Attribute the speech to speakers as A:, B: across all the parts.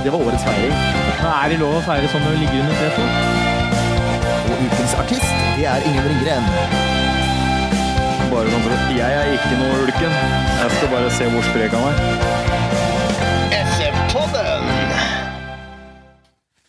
A: Det var årets feiring.
B: Er det lov å feire sånn når du ligger under treet?
C: Og ukens artist, det er Ingen Ringgren.
A: Bare sånn Jeg er ikke noe ulken. Jeg skal bare se hvor sprek han er.
C: SF-podden!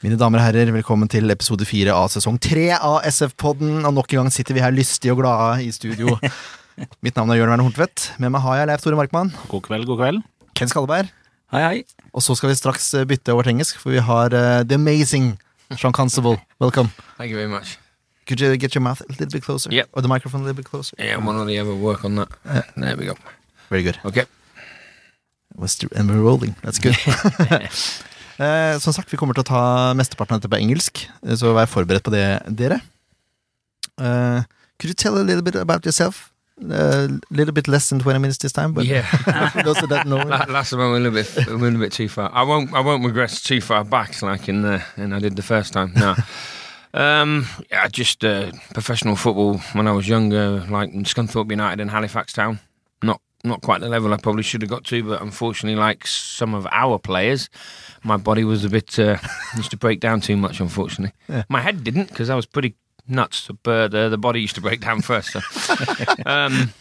D: Mine damer og herrer, velkommen til episode fire av sesong tre av SF-podden. Og nok en gang sitter vi her lystige og glade i studio. Mitt navn er Jørn Werner Horntvedt. Med meg har jeg Leif Tore Markmann,
A: God kveld, god kveld.
D: Ken Skalleberg,
A: Hei, hei.
D: og så skal vi straks eh, bytte over til engelsk, for vi har uh, The Amazing Sean Constable. Welcome.
E: Thank you very much.
D: Could you get your mouth a little bit closer?
E: Yep.
D: Or the microphone a little bit closer?
E: Yeah, I'm gonna ever work on that. There we go.
D: Very good.
E: Okay.
D: Was the- And we're rolling. That's good. Eh, som sagt, vi kommer til å ta mesteparten av dette på engelsk, eh, så vær forberedt på det, dere. Uh, could you tell a little bit about yourself? A little bit less than 20 minutes this time, but
E: Yeah.
D: those that know.
E: Last time I went a little bit, a bit too far. I won't. I won't regress too far back like in the and I did the first time. No. um. Yeah. Just uh, professional football when I was younger, like Scunthorpe United and Halifax Town. Not not quite the level I probably should have got to, but unfortunately, like some of our players, my body was a bit uh, used to break down too much. Unfortunately,
D: Yeah.
E: my head didn't because I was pretty nuts, but uh, the body used to break down first. So. um,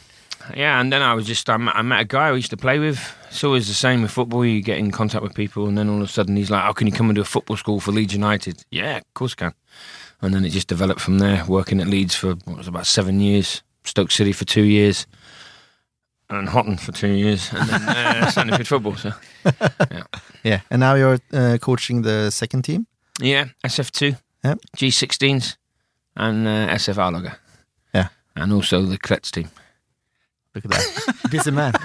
E: yeah, and then I was just I met, I met a guy I used to play with. It's always the same with football. You get in contact with people, and then all of a sudden he's like, "Oh, can you come and do a football school for Leeds United?" Yeah, of course I can. And then it just developed from there. Working at Leeds for what was about seven years, Stoke City for two years, and Houghton for two years, and then uh, Sandefjord football. So
D: Yeah, and now you're uh, coaching the second team.
E: yeah, SF2,
D: Yep.
E: G16s, and uh, SF Arlager.
D: Yeah.
E: and also the Kretz team.
D: Look at that. Busy man.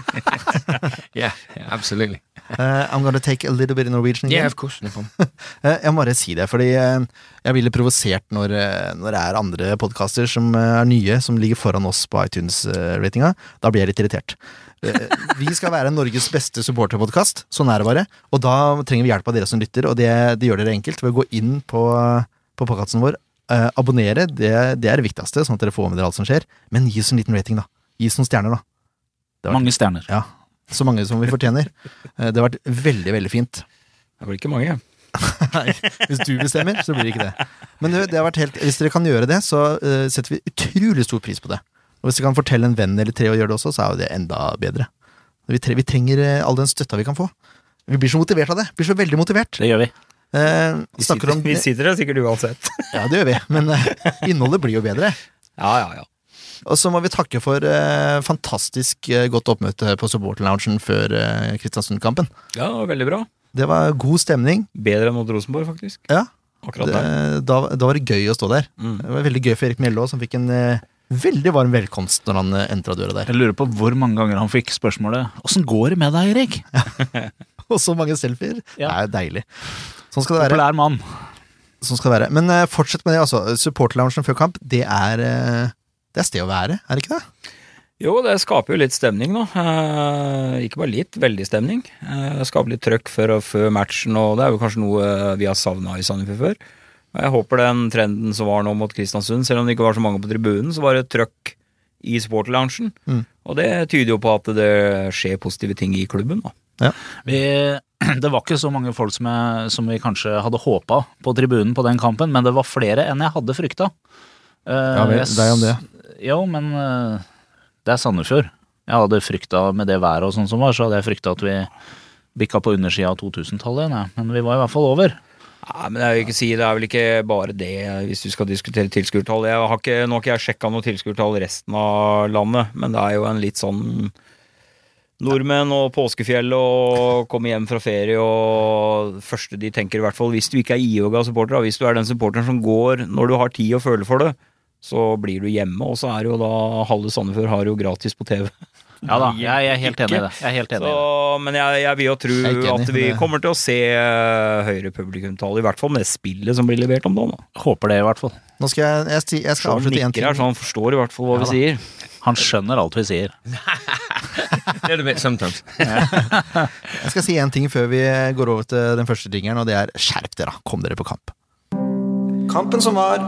E: Yeah, yeah, absolutely.
D: Uh, I'm gonna take a little bit in Norwegian again.
E: Yeah, of course, no.
D: Eh, Jeg må bare si det, fordi uh, jeg blir litt provosert når, når det er andre podkaster som er nye, som ligger foran oss på iTunes-ratinga. Da blir jeg litt irritert. Vi skal være Norges beste supporterpodkast, sånn er det bare. Og da trenger vi hjelp av dere som lytter, og det, det gjør dere enkelt ved å gå inn på, på podkasten vår. Eh, abonnere, det, det er det viktigste, sånn at dere får med dere alt som skjer. Men gi oss en liten rating, da. Gi oss noen stjerner, da. Det
A: Mange stjerner.
D: Ja, så mange som vi fortjener. Eh, Det har vært veldig, veldig fint.
E: Det blir ikke mange.
D: Nei, hvis du bestemmer, så blir det ikke det. Men det, det har vært helt, hvis dere kan gjøre det, så eh, setter vi utrolig stor pris på det. Og hvis dere kan fortelle en venn eller tre å gjøre det også, så er jo det enda bedre. Vi, tre, vi trenger eh, all den støtta vi kan få. Vi blir så motivert av det. Blir så veldig motivert.
A: Det gjør vi.
D: Eh, snakker om,
F: Vi sitter der sikkert uansett.
D: ja, det gjør vi, men eh, innholdet blir jo bedre.
F: Ja, ja, ja.
D: Og så må vi takke for eh, fantastisk eh, godt oppmøte på supporterloungen før eh, Kristiansund-kampen.
F: Ja, det var veldig bra.
D: Det var god stemning.
F: Bedre enn mot Rosenborg, faktisk.
D: Ja,
F: Akkurat
D: det,
F: der.
D: da, da var det gøy å stå der.
F: Mm.
D: Det var veldig gøy for Erik Mjelde som fikk en eh, veldig varm velkomst når han entra døra der.
A: Jeg lurer på hvor mange ganger han fikk spørsmålet Åssen går det med deg, Erik?
D: Og så mange selfier.
A: Ja.
D: Det er deilig. Sånn skal det være.
A: Populær mann.
D: Sånn skal det være. Men uh, fortsett med det, altså. Supporterloungen før kamp, det er uh, Det er sted å være, er det ikke det?
F: Jo, det skaper jo litt stemning, da. Eh, ikke bare litt, veldig stemning. Eh, det skaper litt trøkk før, og før matchen, og det er jo kanskje noe vi har savna i Sandefjord før. Og jeg håper den trenden som var nå mot Kristiansund, selv om det ikke var så mange på tribunen, så var det trøkk i supporterloungen.
D: Mm.
F: Og det tyder jo på at det skjer positive ting i klubben, da.
A: Vi, det var ikke så mange folk som, jeg, som vi kanskje hadde håpa på tribunen på den kampen, men det var flere enn jeg hadde frykta. Uh,
D: Ja vel, deg om det.
A: Jo, men uh, det er Sandefjord. Jeg hadde frykta med det været og sånn som var, så hadde jeg frykta at vi bikka på undersida av 2000-tallet igjen, men vi var i hvert fall over.
F: Nei, men jeg vil ikke si Det er vel ikke bare det, hvis du skal diskutere tilskuertall. Jeg har ikke, nå har ikke jeg sjekka noe tilskuertall resten av landet, men det er jo en litt sånn Nordmenn og påskefjell og komme hjem fra ferie og første de tenker, i hvert fall hvis du ikke er Ioga-supporter, hvis du er den supporteren som går når du har tid og føler for det, så blir du hjemme, og så er det jo da halve Sandefjord har jo gratis på TV.
A: Ja da, jeg er helt enig i det. Jeg er helt enig i det.
F: Så, men jeg, jeg vil jo tro
D: enig,
F: at vi kommer til å se eh, høyere publikumtall, i hvert fall med det spillet som blir levert om dagen. da.
A: Håper det, i hvert fall.
D: Nå skal jeg, jeg, jeg skal avslutte én
F: nikker her, så han forstår i hvert fall hva vi sier.
A: Han skjønner alt vi sier.
E: det little bit sometimes.
D: Jeg skal si én ting før vi går over til den første jingeren, og det er skjerp dere, kom dere på kamp.
C: Kampen som var.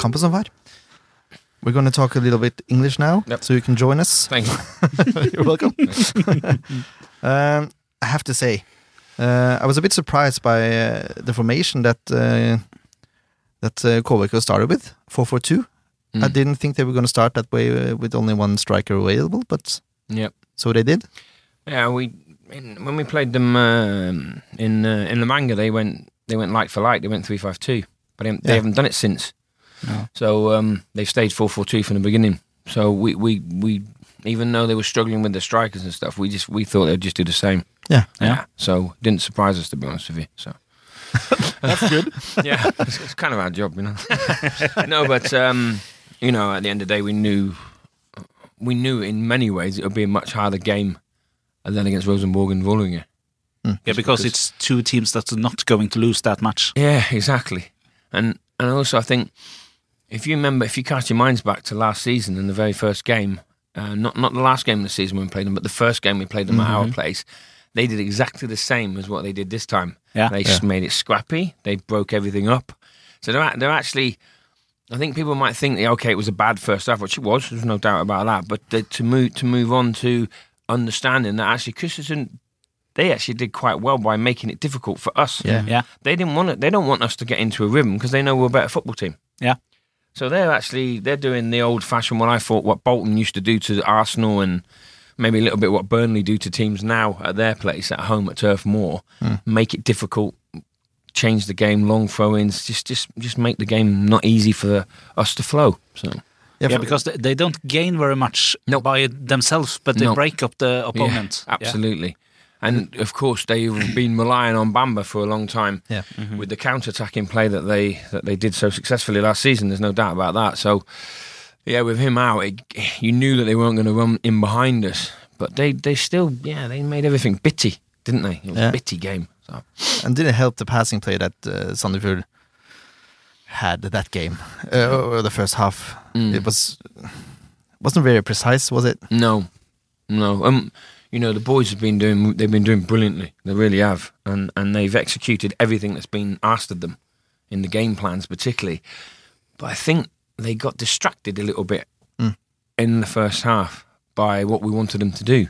D: Kampen som var. We're going to talk a little bit English now,
E: Yep.
D: so you can join us.
E: Thank you.
D: You're welcome. um, I have to say, uh, I was a bit surprised by uh, the formation that uh, that uh, Kovac started with, 4-4-2. I
E: Mm.
D: didn't think they were going to start that way uh, with only one striker available, but
E: yeah,
D: so they did.
E: Yeah, we in, when we played them um, in uh, in La Manga, they went they went like for like. They went three five two, but they, they
D: Yeah.
E: haven't done it since.
F: No.
E: So um, they've stayed four four two from the beginning. So we, we we even though they were struggling with the strikers and stuff, we just we thought they'd just do the same.
D: Yeah.
E: Yeah. So didn't surprise us to be honest with you. So
D: That's good.
E: yeah, it's, it's kind of our job, you know. no, but um, you know, at the end of the day, we knew we knew in many ways it would be a much harder game than against Rosenborg and Vålerenga.
A: Yeah, because it's two teams that's not going to lose that much.
E: Yeah, exactly. And and also, I think if you remember, if you cast your minds back to last season and the very first game, uh, not not the last game of the season when we played them, but the first game we played them at our place, they did exactly the same as what they did this time.
A: Yeah.
E: they just made it scrappy. They broke everything up. So they're they're actually. I think people might think, that, okay, it was a bad first half, which it was. There's no doubt about that. But the, to move to move on to understanding that actually Kristiansund, they actually did quite well by making it difficult for us.
D: Yeah.
A: Yeah.
E: They didn't want it. They don't want us to get into a rhythm because they know we're a better football team.
A: Yeah.
E: So they're actually they're doing the old fashioned what I thought what Bolton used to do to Arsenal and maybe a little bit what Burnley do to teams now at their place at home at Turf Moor. Hmm. Make it difficult, change the game, long throw ins, just just just make the game not easy for us to flow. So
D: Yeah,
A: Yeah, because they, they don't gain very much
E: No.
A: by themselves, but they
E: No.
A: break up the opponent.
E: Yeah, absolutely. And of course, they've been relying on Bamba for a long time
D: Yeah. Mm-hmm.
E: with the counter-attacking play that they that they did so successfully last season. There's no doubt about that. So, yeah, with him out, it, you knew that they weren't going to run in behind us, but they they still yeah they made everything bitty, didn't they? It was
D: Yeah.
E: a bitty game. So
D: And did it help the passing play that uh, Sandefjord had that game, uh, or the first half?
E: Mm.
D: It was wasn't very precise, was it?
E: no, no. Um, you know the boys have been doing they've been doing brilliantly. They really have, and and they've executed everything that's been asked of them in the game plans, particularly. But I think they got distracted a little bit
D: Mm.
E: in the first half by what we wanted them to do.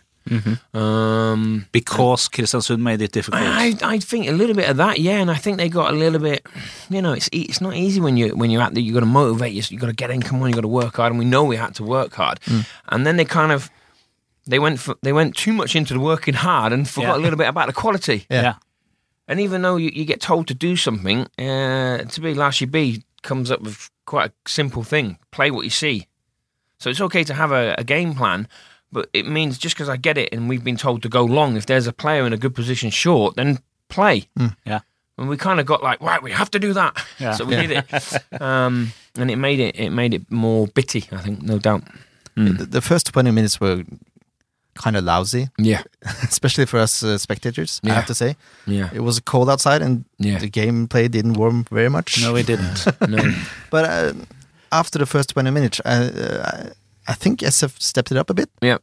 E: Um,
A: Because Kristiansund made it difficult.
E: I, I think a little bit of that, yeah, and I think they got a little bit. You know, it's e- it's not easy when you when you're at there. You got to motivate. You you got to get in. Come on, you got to work hard, and we know we had to work hard. And then they kind of they went for, they went too much into the working hard and forgot
A: Yeah.
E: a little bit about the quality.
D: Yeah.
A: yeah.
E: And even though you, you get told to do something, uh, to be Lashy B comes up with quite a simple thing: play what you see. So it's okay to have a, a game plan, but it means just because I get it and we've been told to go long, if there's a player in a good position short, then play.
A: Yeah.
E: And we kind of got like, right, we have to do that.
A: Yeah.
E: So we did it, um, and it made it it made it more bitty. I think, no doubt.
D: The, the first twenty minutes were kind of lousy,
E: Yeah,
D: especially for us uh, spectators. I have to say,
E: yeah,
D: it was cold outside, and
E: yeah.
D: the gameplay didn't warm very much.
A: No, it didn't.
E: no,
D: But uh, after the first 20 minutes, I, uh, I think SF stepped it up a bit.
E: yeah,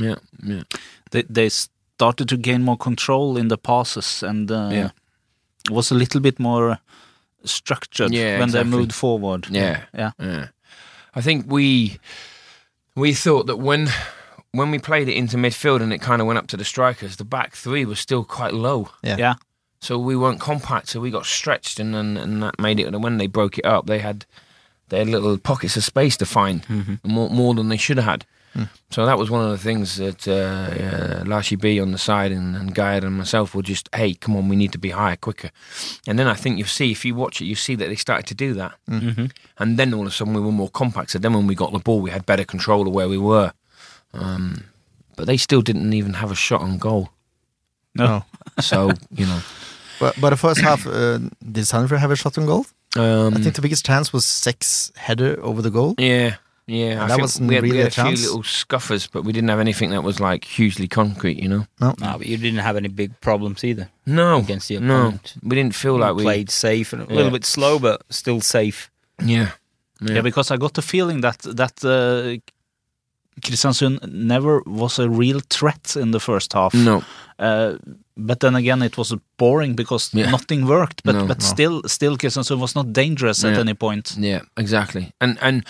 E: yeah, yeah.
A: they, they started to gain more control in the passes and uh,
E: Yeah.
A: was a little bit more structured
E: Yeah,
A: when they moved forward.
E: Yeah.
A: Yeah.
E: Yeah. I think we we thought that when when we played it into midfield and it kind of went up to the strikers, the back three was still quite low.
D: Yeah.
A: Yeah.
E: So we weren't compact, so we got stretched, and and, and that made it. And when they broke it up, they had they had little pockets of space to find more more than they should have had. So that was one of the things that uh, uh, Lashy B on the side and, and Gaia and myself were just, hey, come on, we need to be higher, quicker. And then I think you see, if you watch it, you see that they started to do that. And then all of a sudden we were more compact. So then when we got the ball, we had better control of where we were. Um, but they still didn't even have a shot on goal.
A: No.
E: So, you know.
D: But, but the first half, uh, did Sandefjord have a shot on goal?
E: Um,
D: I think the biggest chance was six header over the goal.
E: yeah. Yeah, I
D: that wasn't
E: we had,
D: really
E: we had
D: a
E: a, few little scuffers, but we didn't have anything that was like hugely concrete. You know?
F: No, no but you didn't have any big problems either
E: No,
F: against the
E: no, we didn't feel
F: You
E: like we
F: played safe and a
E: Yeah.
F: little bit slow, but still safe.
E: Yeah,
A: Yeah, because I got the feeling that that uh, Kristiansund never was a real threat in the first half.
E: no,
A: Uh, but then again, it was boring because
E: Yeah.
A: nothing worked. But
E: No,
A: but
D: no.
A: still, still Kristiansund was not dangerous at any point.
E: Yeah, exactly. And and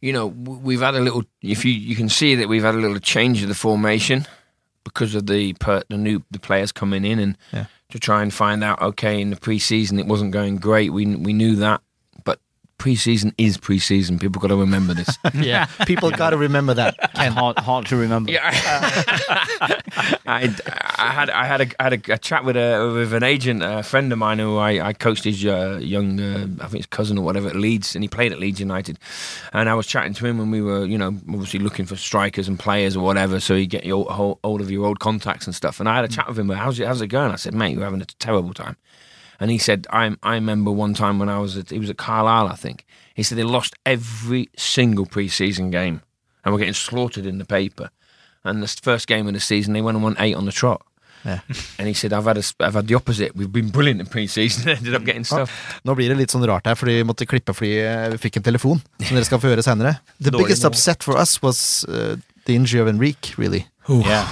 E: you know we've had a little. If you you can see that we've had a little change of the formation because of the per, the new the players coming in and
D: Yeah.
E: to try and find out. Okay, in the preseason it wasn't going great. We we knew that, preseason is preseason. People got to remember this.
F: Yeah,
D: People got to remember that.
F: and hard, hard to remember.
E: Yeah, I, I had I had a I had a, a chat with a with an agent, a friend of mine who I, I coached his uh, young uh, I think his cousin or whatever at Leeds, and he played at Leeds United, and I was chatting to him when we were you know obviously looking for strikers and players or whatever, so you get your whole, hold of your old contacts and stuff, and I had a chat with him. How's it how's it going? I said, mate, you're having a terrible time. And he said, I, I remember one time when I was at, he was at Carlisle, I think. He said they lost every single preseason game and were getting slaughtered in the paper. And the first game of the season, they went and won eight on the trot.
D: Ja.
E: And he said, I've had, a, I've had the opposite. We've been brilliant in preseason. Ended up getting stuff.
D: Nå blir det litt sånn rart her, fordi vi måtte klippe fordi eh, vi fikk en telefon, som dere skal få høre senere. The biggest upset for us was uh, the injury of Enrique, really.
A: Yeah.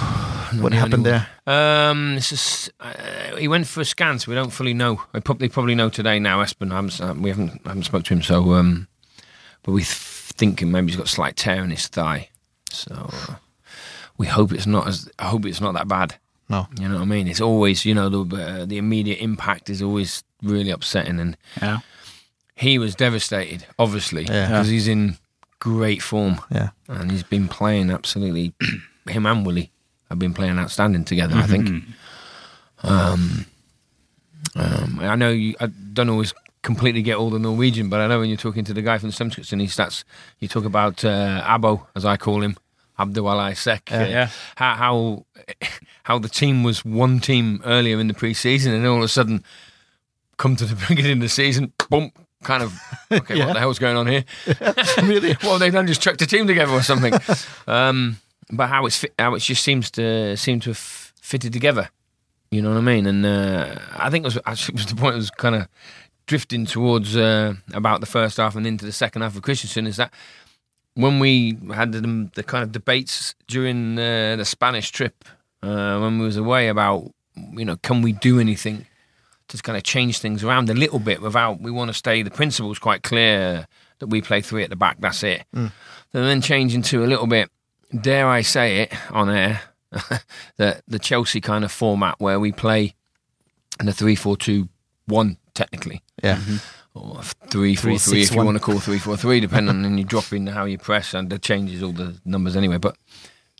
D: What happened there?
E: Um, it's just, uh, he went for a scan, so we don't fully know. I probably probably know today now. Espen, I haven't, uh, we haven't haven't spoke to him, so um, but we th- thinking maybe he's got a slight tear in his thigh. So uh, we hope it's not as. I hope it's not that bad.
D: No.
E: You know what I mean? It's always, you know, the uh, the immediate impact is always really upsetting, and
A: Yeah.
E: he was devastated, obviously,
D: Yeah.
E: because he's in great form
D: Yeah.
E: and he's been playing absolutely. him and Willie have been playing outstanding together. I think. Um, um, I know you. I don't always completely get all the Norwegian, but I know when you're talking to the guy from the Stemskritsen, he starts. You talk about uh, Abo, as I call him, Abdullah Sek.
D: Yeah.
F: Yeah.
E: How, how how the team was one team earlier in the preseason, and all of a sudden, come to the beginning of the season, boom. Kind of okay.
D: Yeah.
E: What the hell's going on here?
D: really?
E: well, they done just chucked a team together or something. um, but how it's fit, how it just seems to seem to have fitted together. You know what I mean? And uh, I think it was actually it was the point. It was kind of drifting towards uh, about the first half and into the second half of Kristiansund. Is that when we had the, the kind of debates during uh, the Spanish trip uh, when we was away about you know can we do anything to kind of change things around a little bit without we want to stay the principles quite clear that we play three at the back that's it and then change into a little bit dare I say it on air the the Chelsea kind of format where we play in a three four two one technically
D: Yeah.
E: or three four
D: Three,
E: three
D: six,
E: if you
D: one.
E: want to call three four three, depending on you drop in how you press and that changes all the numbers anyway. But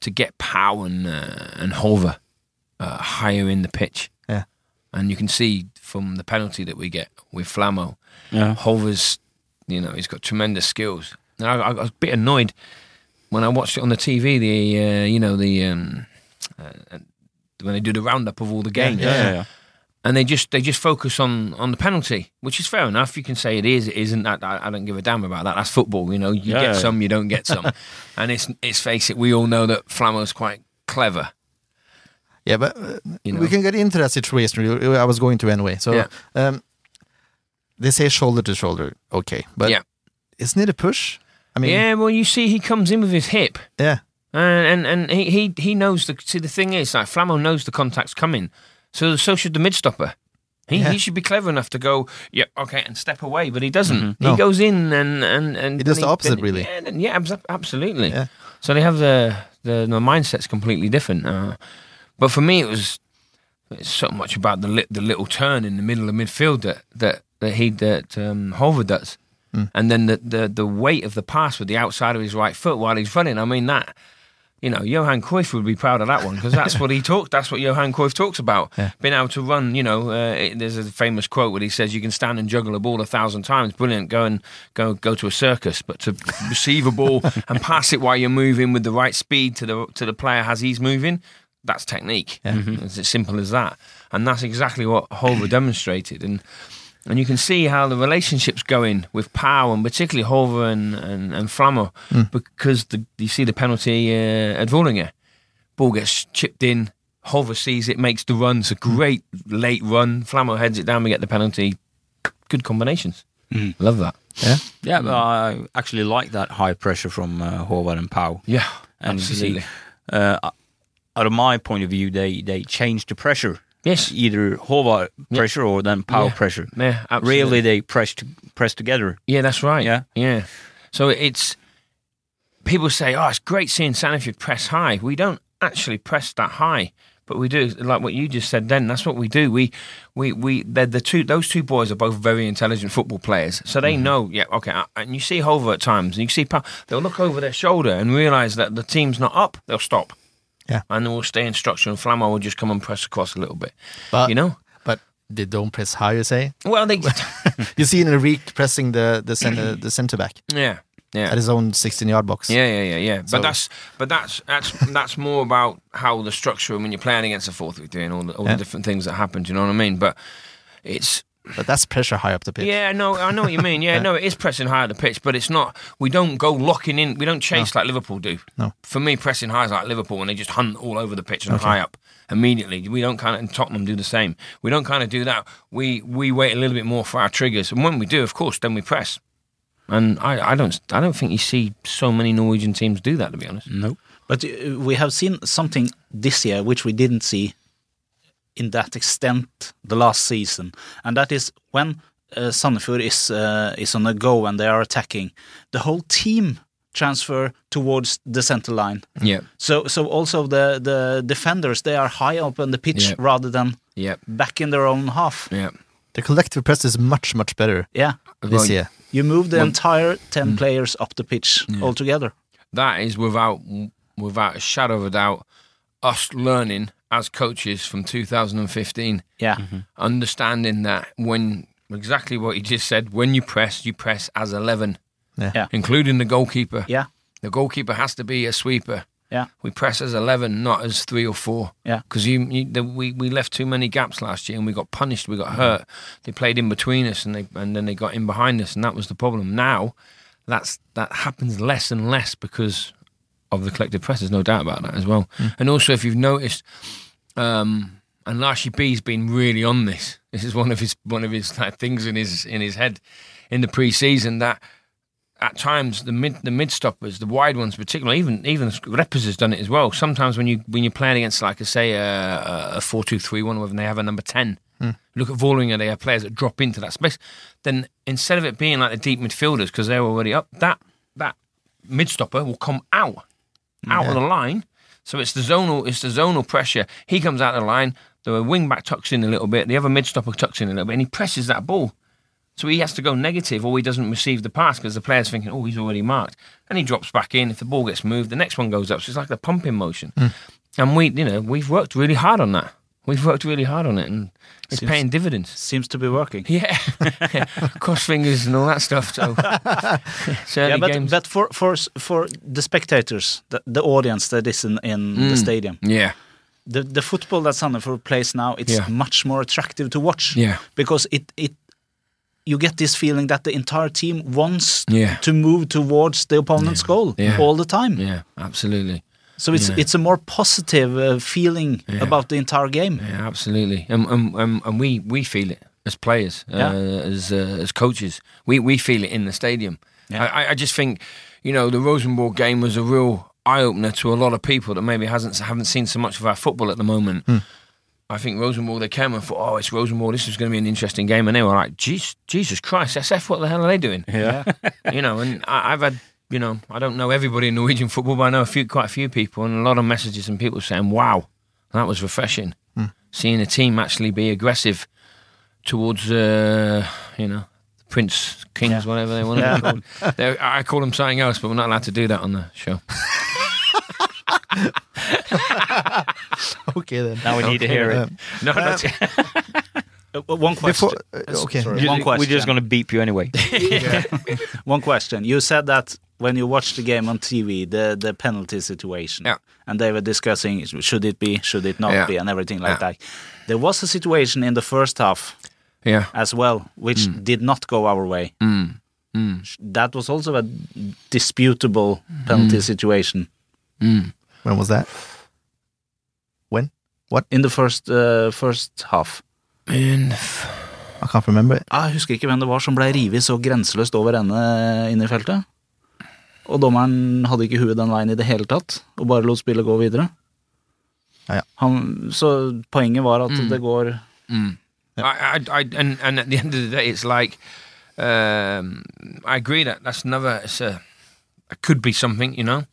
E: to get power and uh, and Hover uh, higher in the pitch,
D: Yeah.
E: and you can see from the penalty that we get with Flamo,
F: Yeah.
E: Hover's you know he's got tremendous skills. Now I, I was a bit annoyed when I watched it on the TV. The uh, you know the um, uh, when they do the roundup of all the games
F: Yeah, yeah, yeah.
E: and they just they just focus on on the penalty, which is fair enough. You can say it is, it isn't. That I, I don't give a damn about that. That's football, you know. You get some, you don't get some, and it's it's face it. We all know that Flamo's quite clever.
D: Yeah, but uh,
E: You know.
D: we can get into that situation. I was going to anyway. So,
E: Yeah.
D: um, they say shoulder to shoulder. Okay, but
E: Yeah.
D: isn't it a push? I mean,
E: yeah, well, you see, he comes in with his hip,
D: yeah,
E: and and, and he, he he knows the. See, the thing is, like Flamo knows the contact's coming, so so should the mid stopper. He,
D: Yeah.
E: he should be clever enough to go, yeah, okay, and step away, but he doesn't.
D: No.
E: He goes in and and and
D: He does the opposite,
E: then-
D: really.
E: Yeah, then- yeah, absolutely.
D: Yeah.
E: So they have the the, the mindset's completely different. Uh, but for me, it was it's so much about the li- the little turn in the middle of midfield that that that he that um, Hover does,
D: Hmm.
E: and then the, the the weight of the pass with the outside of his right foot while he's running. I mean that. You know, Johan Cruyff would be proud of that one because that's what he talked. That's what Johan Cruyff talks about.
D: Yeah.
E: Being able to run. You know, uh, it, there's a famous quote where he says, "You can stand and juggle a ball a thousand times. Brilliant. Go and go go to a circus, but to receive a ball and pass it while you're moving with the right speed to the to the player as he's moving, that's technique.
D: Yeah.
E: It's as simple as that. And that's exactly what Holver demonstrated. And and you can see how the relationship's going with Powell and particularly Hover and and, and Flammer because the, you see the penalty uh, at Vålerenga. Ball gets chipped in. Hover sees it, makes the run. It's a great late run. Flammer heads it down. We get the penalty. Good combinations. Love that.
F: Yeah, yeah. but I actually like that high pressure from uh, Håvard and Powell.
E: Yeah,
F: And you see,
E: absolutely.
F: uh, out of my point of view, they they changed the pressure.
E: Yes.
F: Either Håvard pressure or then power
E: Yeah.
F: pressure.
E: Yeah, absolutely.
F: Really, they press to, press together.
E: Yeah, that's right.
F: Yeah.
E: yeah. So it's people say, "Oh, it's great seeing Sanford press high." We don't actually press that high, but we do. Like what you just said, then that's what we do. We, we, we. They're the two. Those two boys are both very intelligent football players, so they mm-hmm. know. Yeah, okay. And you see Hover at times, and you see Pa- they'll look over their shoulder and realize that the team's not up. They'll stop.
D: Yeah.
E: and we'll stay in structure, and Flammo will just come and press across a little bit.
D: But
E: you know.
D: but they don't press high. You say
E: Well, they.
D: you see Enrique pressing the the center the center back
E: yeah. Yeah.
D: at his own 16 yard box.
E: Yeah, yeah, yeah, yeah.
D: So-
E: But that's but that's that's that's more about how the structure when you're playing against a four three three and all the all
D: Yeah.
E: the different things that happen. Do you know what I mean? But it's
D: But that's pressure high up the pitch.
E: yeah, no, I know what you mean. Yeah, no, it is pressing high at the pitch, but it's not. We don't go locking in. We don't chase like Liverpool do.
D: No.
E: For me, pressing high is like Liverpool when they just hunt all over the pitch and high up immediately. We don't kind of, and Tottenham do the same. We don't kind of do that. We we wait a little bit more for our triggers, and when we do, of course, then we press. And I, I don't I don't think you see so many Norwegian teams do that. To be honest.
F: No.
G: But uh, we have seen something this year which we didn't see in that extent the last season, and that is when uh, Sandefjord is uh, is on the go and they are attacking, the whole team transfer towards the center line.
E: Yeah.
G: So so also the the defenders they are high up on the pitch
E: Yeah.
G: rather than
E: Yeah.
G: back in their own half.
E: Yeah.
D: The collective press is much much better
G: Yeah,
D: this
E: Well,
D: year.
G: you move the
E: Well-
G: entire ten players up the pitch altogether.
E: That is without without a shadow of a doubt us learning as coaches from 2015,
G: Yeah, mm-hmm.
E: understanding that when exactly what you just said, when you press, you press as 11,
D: Yeah.
G: Yeah.
E: including the goalkeeper.
G: yeah,
E: The goalkeeper has to be a sweeper.
G: yeah,
E: We press as 11, not as three or four.
G: Yeah.
E: Because you, you we, we left too many gaps last year and we got punished, we got hurt. They played in between us and they and then they got in behind us and that was the problem. Now that's that happens less and less because of the collective press, there's no doubt about that as well. And also if you've noticed um and Larshi B's been really on this. This is one of his one of his like, things in his in his head in the pre-season that at times the mid the mid stoppers, the wide ones particularly, even even Reppers has done it as well. Sometimes when you when you're playing against like I say a, a four two three one when they have a number ten, look at Vålerenga, they have players that drop into that space. Then instead of it being like the deep midfielders because they're already up, that that mid stopper will come out out of the line. So it's the zonal it's the zonal pressure. He comes out of the line. The wing back tucks in a little bit. The other mid stopper tucks in a little bit, and he presses that ball. So he has to go negative or he doesn't receive the pass because the player's thinking, oh, he's already marked. And he drops back in. If the ball gets moved, the next one goes up. So it's like the pumping motion. Hmm. And we, you know, we've worked really hard on that. We've worked really hard on it and it's
G: Seems-
E: paying dividends.
G: seems to be working.
E: Yeah. Cross fingers and all that stuff. So,
G: yeah, but,
E: games.
G: but for for for the spectators, the, the audience that is in, in the mm. stadium,
E: yeah.
G: the the football that Sandefjord plays now, it's
E: Yeah.
G: much more attractive to watch.
E: Yeah.
G: because it it you get this feeling that the entire team wants
E: Yeah.
G: to move towards the opponent's goal
E: Yeah.
G: all the time.
E: Yeah, absolutely.
G: So it's
E: Yeah.
G: it's a more positive uh, feeling
E: Yeah.
G: about the entire game.
E: Yeah, absolutely. And and, and, and we, we feel it as players,
G: Yeah.
E: uh, as uh, as coaches. We we feel it in the stadium.
G: Yeah.
E: I, I- I just think, you know, the Rosenborg game was a real eye opener to a lot of people that maybe hasn't haven't seen so much of our football at the moment. I think Rosenborg they came and thought, oh, it's Rosenborg. This is going to be an interesting game, and they were like, Jesus, Jesus Christ, SF, what the hell are they doing?
G: Yeah,
E: you know, and I, I've had, you know, I don't know everybody in Norwegian football, but I know a few, quite a few people, and a lot of messages and people saying, "Wow, that was refreshing." Seeing a team actually be aggressive towards, uh, you know, Prince Kings,
G: Yeah.
E: whatever they want to be called. They're- I call them something else, but we're not allowed to do that on the show.
D: Okay then.
F: Now we need to hear it.
E: No, that's
G: Uh, one question.
D: Before, uh, okay.
G: Sorry, one
F: We're just going to beep you anyway.
G: One question. You said that when you watched the game on TV, the the penalty situation,
E: Yeah.
G: and they were discussing should it be, should it not
E: Yeah.
G: be, and everything like
E: Yeah.
G: that. There was a situation in the first half
E: Yeah.
G: as well, which did not go our way.
E: Mm. Mm.
G: That was also a disputable penalty situation
E: Mm.
D: When was that? When? What?
G: In the first, uh, first half.
E: And
D: I can't remember.
G: Ah, Jeg husker ikke hvem det var som ble revet så grenseløst over ende inne i feltet. Og dommeren hadde ikke huet den veien i det hele tatt, og bare lot spillet gå videre.
D: Ja, ja.
G: Han, så poenget var at
E: Mm.
G: det går
E: Mm. I, I, I, and, and at the end of the day, it's like um, I agree that that's another. It's a, it could be something, you know.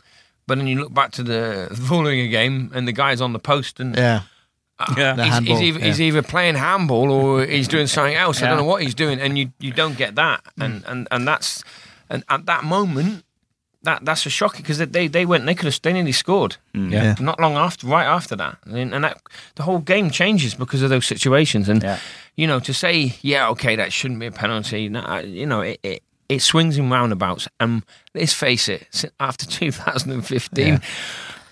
E: But then you look back to the following game, and the guy's on the post, and
D: Yeah.
F: Yeah.
D: The
E: he's,
D: handball,
E: he's, either, he's either playing handball or he's doing something else. I don't know what he's doing, and you you don't get that, hmm. and and and that's and at that moment. That, that's a shocker because they, they went they could have they nearly scored hmm.
F: Yeah.
D: Yeah.
E: not long after right after that and, and that the whole game changes because of those situations and
G: Yeah.
E: you know, to say, yeah, okay, that shouldn't be a penalty, no, you know, it, it, it swings in roundabouts. And let's face it, after 2015,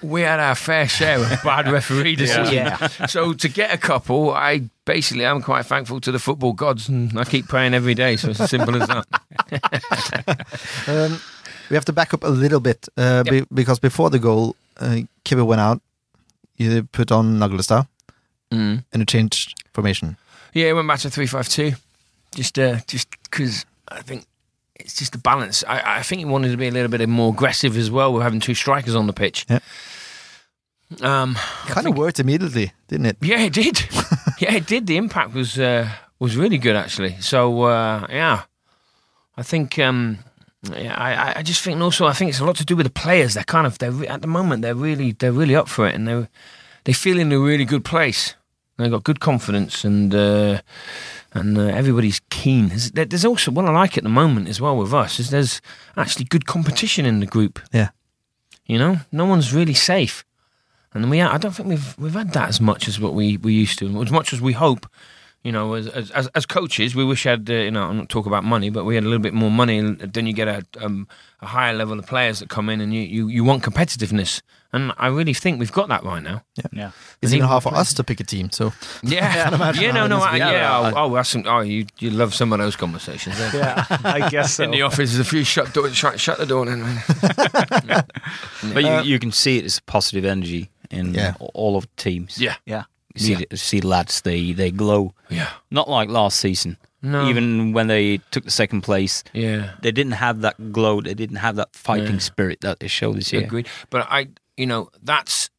E: we had our fair share of bad referee decisions. Yeah. So to get a couple, I basically am quite thankful to the football gods, and I keep praying every day. So it's as simple as that.
D: Um, we have to back up a little bit uh, be, because before the goal, uh, Kibbe went out. You put on Naglestad
E: Mm.
D: and you changed formation.
E: Yeah, it went back to three five two, just uh, just because I think it's just the balance. I, I think he wanted to be a little bit more aggressive as well. With having two strikers on the pitch.
D: Yeah.
E: Um,
D: Kind of worked immediately, didn't it?
E: yeah, it did. yeah, it did. The impact was uh, was really good actually. So uh, yeah, I think. Um, yeah, I, I just think also I think it's a lot to do with the players. They're kind of they're re- at the moment they're really they're really up for it and they they feel in a really good place. They've got good confidence and uh, and uh, everybody's keen. There's, there's also what I like at the moment as well with us is there's actually good competition in the group.
D: Yeah.
E: you know, no one's really safe, and we I don't think we've we've had that as much as what we, we used to, as much as we hope. You know, as as, as, coaches, we wish we had uh, you know I'm not talking about money, but we had a little bit more money, and then you get a um, a higher level of players that come in, and you, you, you want competitiveness, and I really think we've got that right now.
G: Yeah.
D: It's even
E: even
D: hard for us to pick a team. So
E: Yeah, yeah, no, no,
D: how
E: I,
D: must
E: yeah. Oh, oh, that's some, oh, you you love some of those conversations. eh?
G: Yeah, I guess so.
E: In the office, there's a few shut door, shut, shut the door, then. man.
F: But you, you can see it as positive energy in
D: Yeah.
F: all of the teams.
E: Yeah,
G: Yeah.
F: You see,
E: Yeah.
F: see lads, they, they glow.
E: yeah,
F: Not like last season.
E: no,
F: Even when they took the second place,
E: yeah.
F: they didn't have that glow. They didn't have that fighting
E: Yeah.
F: spirit that they showed this year.
E: Agreed. But I, you know, that's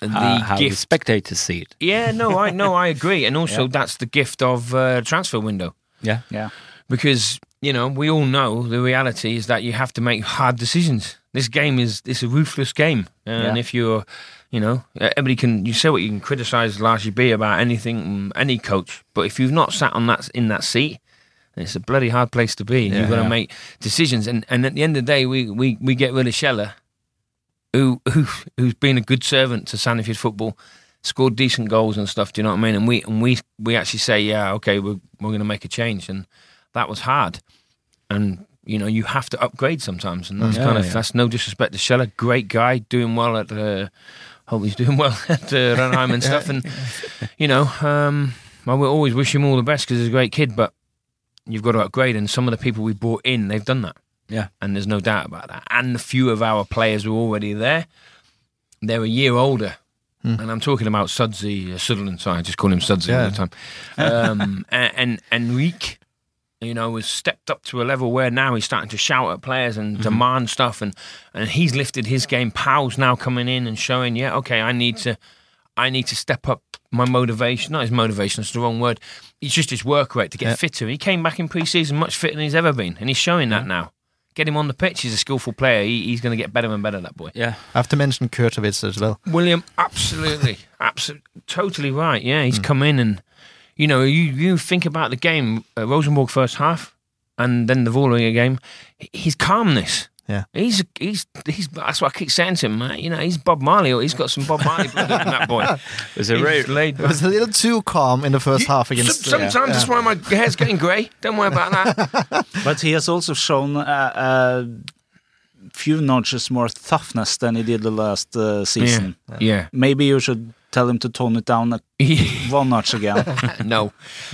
E: the
F: Uh, how the
E: gift.
F: spectators see it.
E: yeah, no, I no, I agree, and also that's the gift of uh, transfer window
F: Yeah.
G: Yeah.
E: because you know we all know the reality is that you have to make hard decisions. This game is it's a ruthless game, and
G: Yeah.
E: if you're, you know, everybody can you say what you can criticize Largy B about anything, mm, any coach, but if you've not sat on that in that seat. It's a bloody hard place to be. and You've got to
F: Yeah.
E: make decisions, and, and at the end of the day, we, we, we get rid of Scheller, who who who's been a good servant to Sandefjord football, scored decent goals and stuff. Do you know what I mean? And we and we we actually say, yeah, okay, we're we're going to make a change, and that was hard. And you know, you have to upgrade sometimes, and that's
F: Yeah,
E: kind of
F: yeah.
E: that's no disrespect to Scheller, great guy, doing well at uh, hope he's doing well at uh, Ranheim and stuff, and you know, um, I will always wish him all the best because he's a great kid, but you've got to upgrade, and some of the people we brought in, they've done that
F: Yeah.
E: and there's no doubt about that. And a few of our players were already there. They're a year older. And I'm talking about Sudsy, uh, Sutherland, sorry, I just call him Sudsy all the time. Um, and, and Enrique, you know, has stepped up to a level where now he's starting to shout at players and demand stuff. And, and he's lifted his game. Powell's now coming in and showing, yeah, okay, I need to, I need to step up my motivation. Not his motivation, that's the wrong word. It's just his work rate to get
D: Yeah.
E: fitter. He came back in pre-season much fitter than he's ever been, and he's showing that now. Get him on the pitch. He's a skillful player. He, he's going to get better and better. That boy,
F: Yeah.
D: I have to mention Kurtovic as well.
E: William. Absolutely, absolutely, totally right. Yeah, he's come in and you know you you think about the game, uh, Rosenborg first half, and then the Vålerenga game. His calmness.
D: Yeah.
E: He's he's he's. That's what I keep saying to him. Man. You know, he's Bob Marley. Or he's got some Bob Marley blood in that boy.
F: It's a
E: He's
F: rare,
E: laid
D: It was a little too calm in the first half against.
E: Some-
D: uh,
E: sometimes that's why my hair's getting grey. Don't worry about that.
G: But he has also shown a, a few notches more toughness than he did the last uh, season.
E: yeah.
G: Maybe you should tell him to tone it down a, one notch again.
E: no,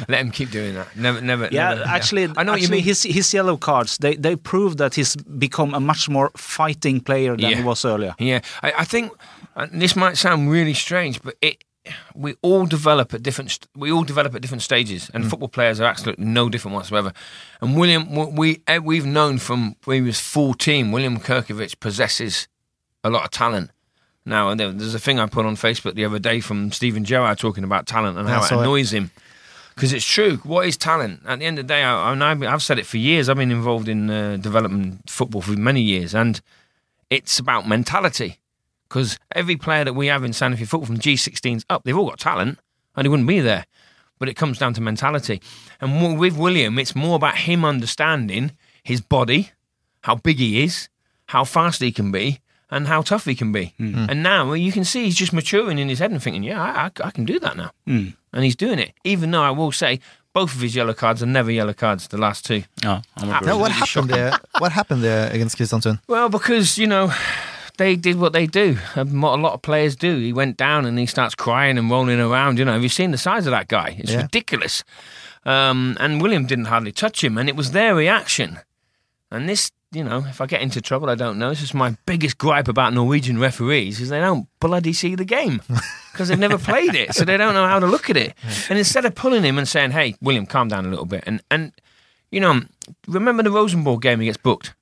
E: let him keep doing that. Never, never.
G: Yeah,
E: never-
G: actually,
E: I know what you mean.
G: his his yellow cards they they prove that he's become a much more fighting player than
E: Yeah.
G: he was earlier.
E: Yeah, I, I think uh, this might sound really strange, but it we all develop at different we all develop at different stages, and football players are absolutely no different whatsoever. And William, we we've known from when he was fourteen, William Kurtovic possesses a lot of talent. Now, and there's a thing I put on Facebook the other day from Steven Gerrard talking about talent and how
D: I
E: it
D: saw it.
E: annoys him. Because it's true. What is talent? At the end of the day, I, I, I've I've said it for years. I've been involved in uh, developing football for many years, and it's about mentality. Because every player that we have in Sanofi football from G16s up, they've all got talent, and he wouldn't be there. But it comes down to mentality. And with William, it's more about him understanding his body, how big he is, how fast he can be, and how tough he can be. And now you can see he's just maturing in his head and thinking, yeah, I, I, I can do that now. And he's doing it. Even though I will say, both of his yellow cards are never yellow cards, the last two.
F: Ja, han var bra.
D: Now, what happened there? What happened there against Kristiansund?
E: Well, because you know they did what they do, and what a lot of players do. He went down and he starts crying and rolling around. You know, have you seen the size of that guy? It's
D: Yeah.
E: ridiculous. Um, and William didn't hardly touch him, and it was their reaction. And this, you know, if I get into trouble, I don't know. This is my biggest gripe about Norwegian referees is they don't bloody see the game because they've never played it, so they don't know how to look at it. And instead of pulling him and saying, "Hey, William, calm down a little bit," and and you know, remember the Rosenborg game he gets booked.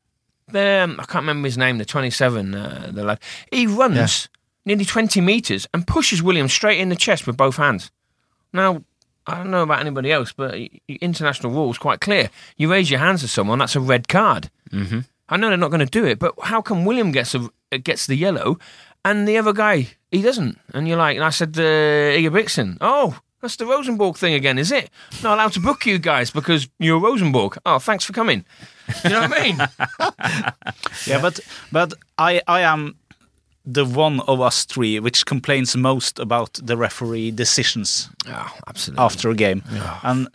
E: The um, I can't remember his name. The twenty-seven, uh, the lad. He runs nearly twenty meters and pushes William straight in the chest with both hands. Now, I don't know about anybody else, but y- y- international rules quite clear. You raise your hands to someone, that's a red card. Mm-hmm. I know they're not going to do it, but how come William gets a, gets the yellow, and the other guy he doesn't? And you're like, and I said, uh, Ingebrigtsen, oh. That's the Rosenborg thing again, is it? Not allowed to book you guys because you're Rosenborg. Oh, thanks for coming. You know what I mean?
G: Yeah, but but I I am the one of us three which complains most about the referee decisions
E: oh, absolutely.
G: after a game, and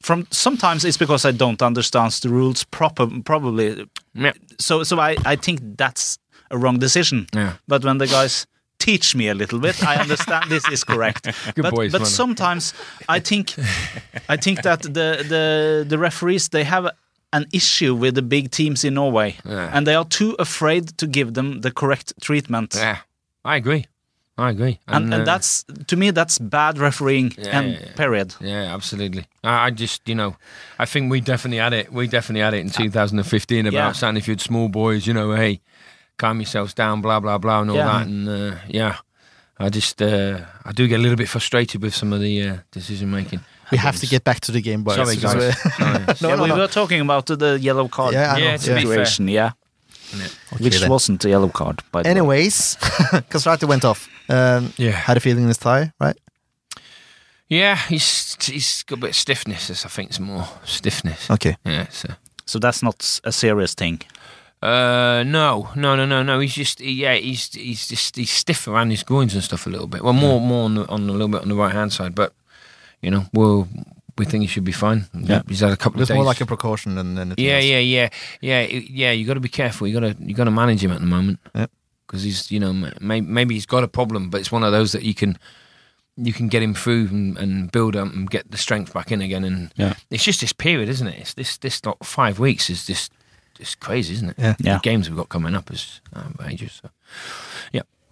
G: from sometimes it's because I don't understand the rules proper probably.
E: Yeah.
G: So so I I think that's a wrong decision.
E: Yeah.
G: But when the guys teach me a little bit, I understand this is correct.
E: Good
G: but
E: boys,
G: but sometimes I think I think that the the the referees they have an issue with the big teams in Norway,
E: Yeah.
G: and they are too afraid to give them the correct treatment.
E: Yeah, I agree. I agree.
G: And, and
E: uh,
G: that's to me that's bad refereeing
E: Yeah,
G: and
E: yeah,
G: period.
E: Yeah, absolutely. I, I just, you know, I think we definitely had it. We definitely had it in 2015 about
G: Yeah.
E: saying if you'd small boys, you know, hey, calm yourselves down, blah blah blah, and all that. And uh, yeah, I just, uh, I do get a little bit frustrated with some of the uh, decision making.
D: We have to get back to the game, boys.
E: Sorry, guys.
D: we-
E: Sorry.
D: No,
G: yeah,
D: no,
G: we
D: no.
G: were talking about the yellow card
D: Yeah,
E: Yeah, to
G: situation, yeah,
D: Okay,
G: which
D: then.
G: wasn't a yellow card. By the way.
D: Anyways, Kastrati went off. Um,
E: Yeah.
D: Had a feeling in his thigh, right?
E: Yeah, he's he's got a bit of stiffness. I think it's more stiffness.
D: Okay.
E: Yeah, so.
G: so that's not a serious thing.
E: Uh, no, no, no, no, no. He's just, yeah, he's he's just he's stiff around his groins and stuff a little bit. Well, more more on the, on a little bit on the right hand side, but you know, well, we think he should be fine.
D: Yeah.
E: he's had a couple
D: It was
E: of days.
D: more like a precaution than anything
E: yeah,
D: else.
E: yeah, yeah, yeah, yeah. You got to be careful. You got to you got to manage him at the moment.
D: Yep.
E: because he's you know maybe, maybe he's got a problem, but it's one of those that you can you can get him through and, and build up and get the strength back in again. And
F: Yeah.
E: it's just this period, isn't it? It's this this like five weeks is just just crazy, isn't it?
D: Yeah.
G: Yeah.
E: The games we've got coming up is um, ages. So.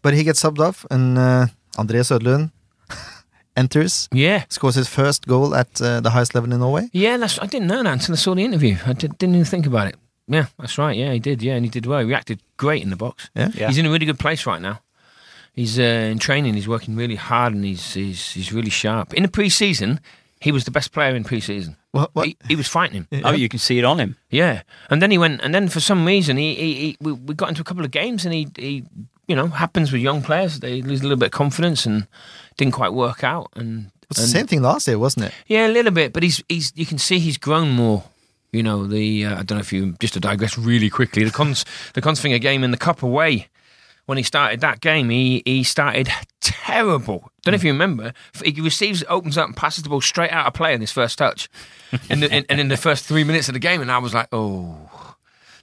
D: But he gets subbed off, and uh, Andreas Sødlund enters,
E: Yeah.
D: scores his first goal at uh, the highest level in Norway.
E: Yeah, that's. I didn't know that until I saw the interview. I did, didn't even think about it. Yeah, that's right. Yeah, he did. Yeah, and he did well. He reacted great in the box.
D: Yeah.
G: Yeah.
E: He's in a really good place right now. He's uh, in training. He's working really hard, and he's he's he's really sharp. In the pre-season, he was the best player in pre-season.
D: What? what?
E: He, he was fighting him.
F: Oh, you can see it on him.
E: Yeah, and then he went, and then for some reason, he, he, he we, we got into a couple of games, and he, he, you know, happens with young players. They lose a little bit of confidence and didn't quite work out. And,
D: It was the same thing last year, wasn't it?
E: yeah, a little bit, but he's he's you can see he's grown more. You know, the uh, I don't know if you just to digress really quickly. The cons the Kongsvinger game in the cup away when he started that game, he he started terrible. Don't know if you remember. He receives, opens up, and passes the ball straight out of play in his first touch, in the, in, and in the first three minutes of the game, and I was like, oh,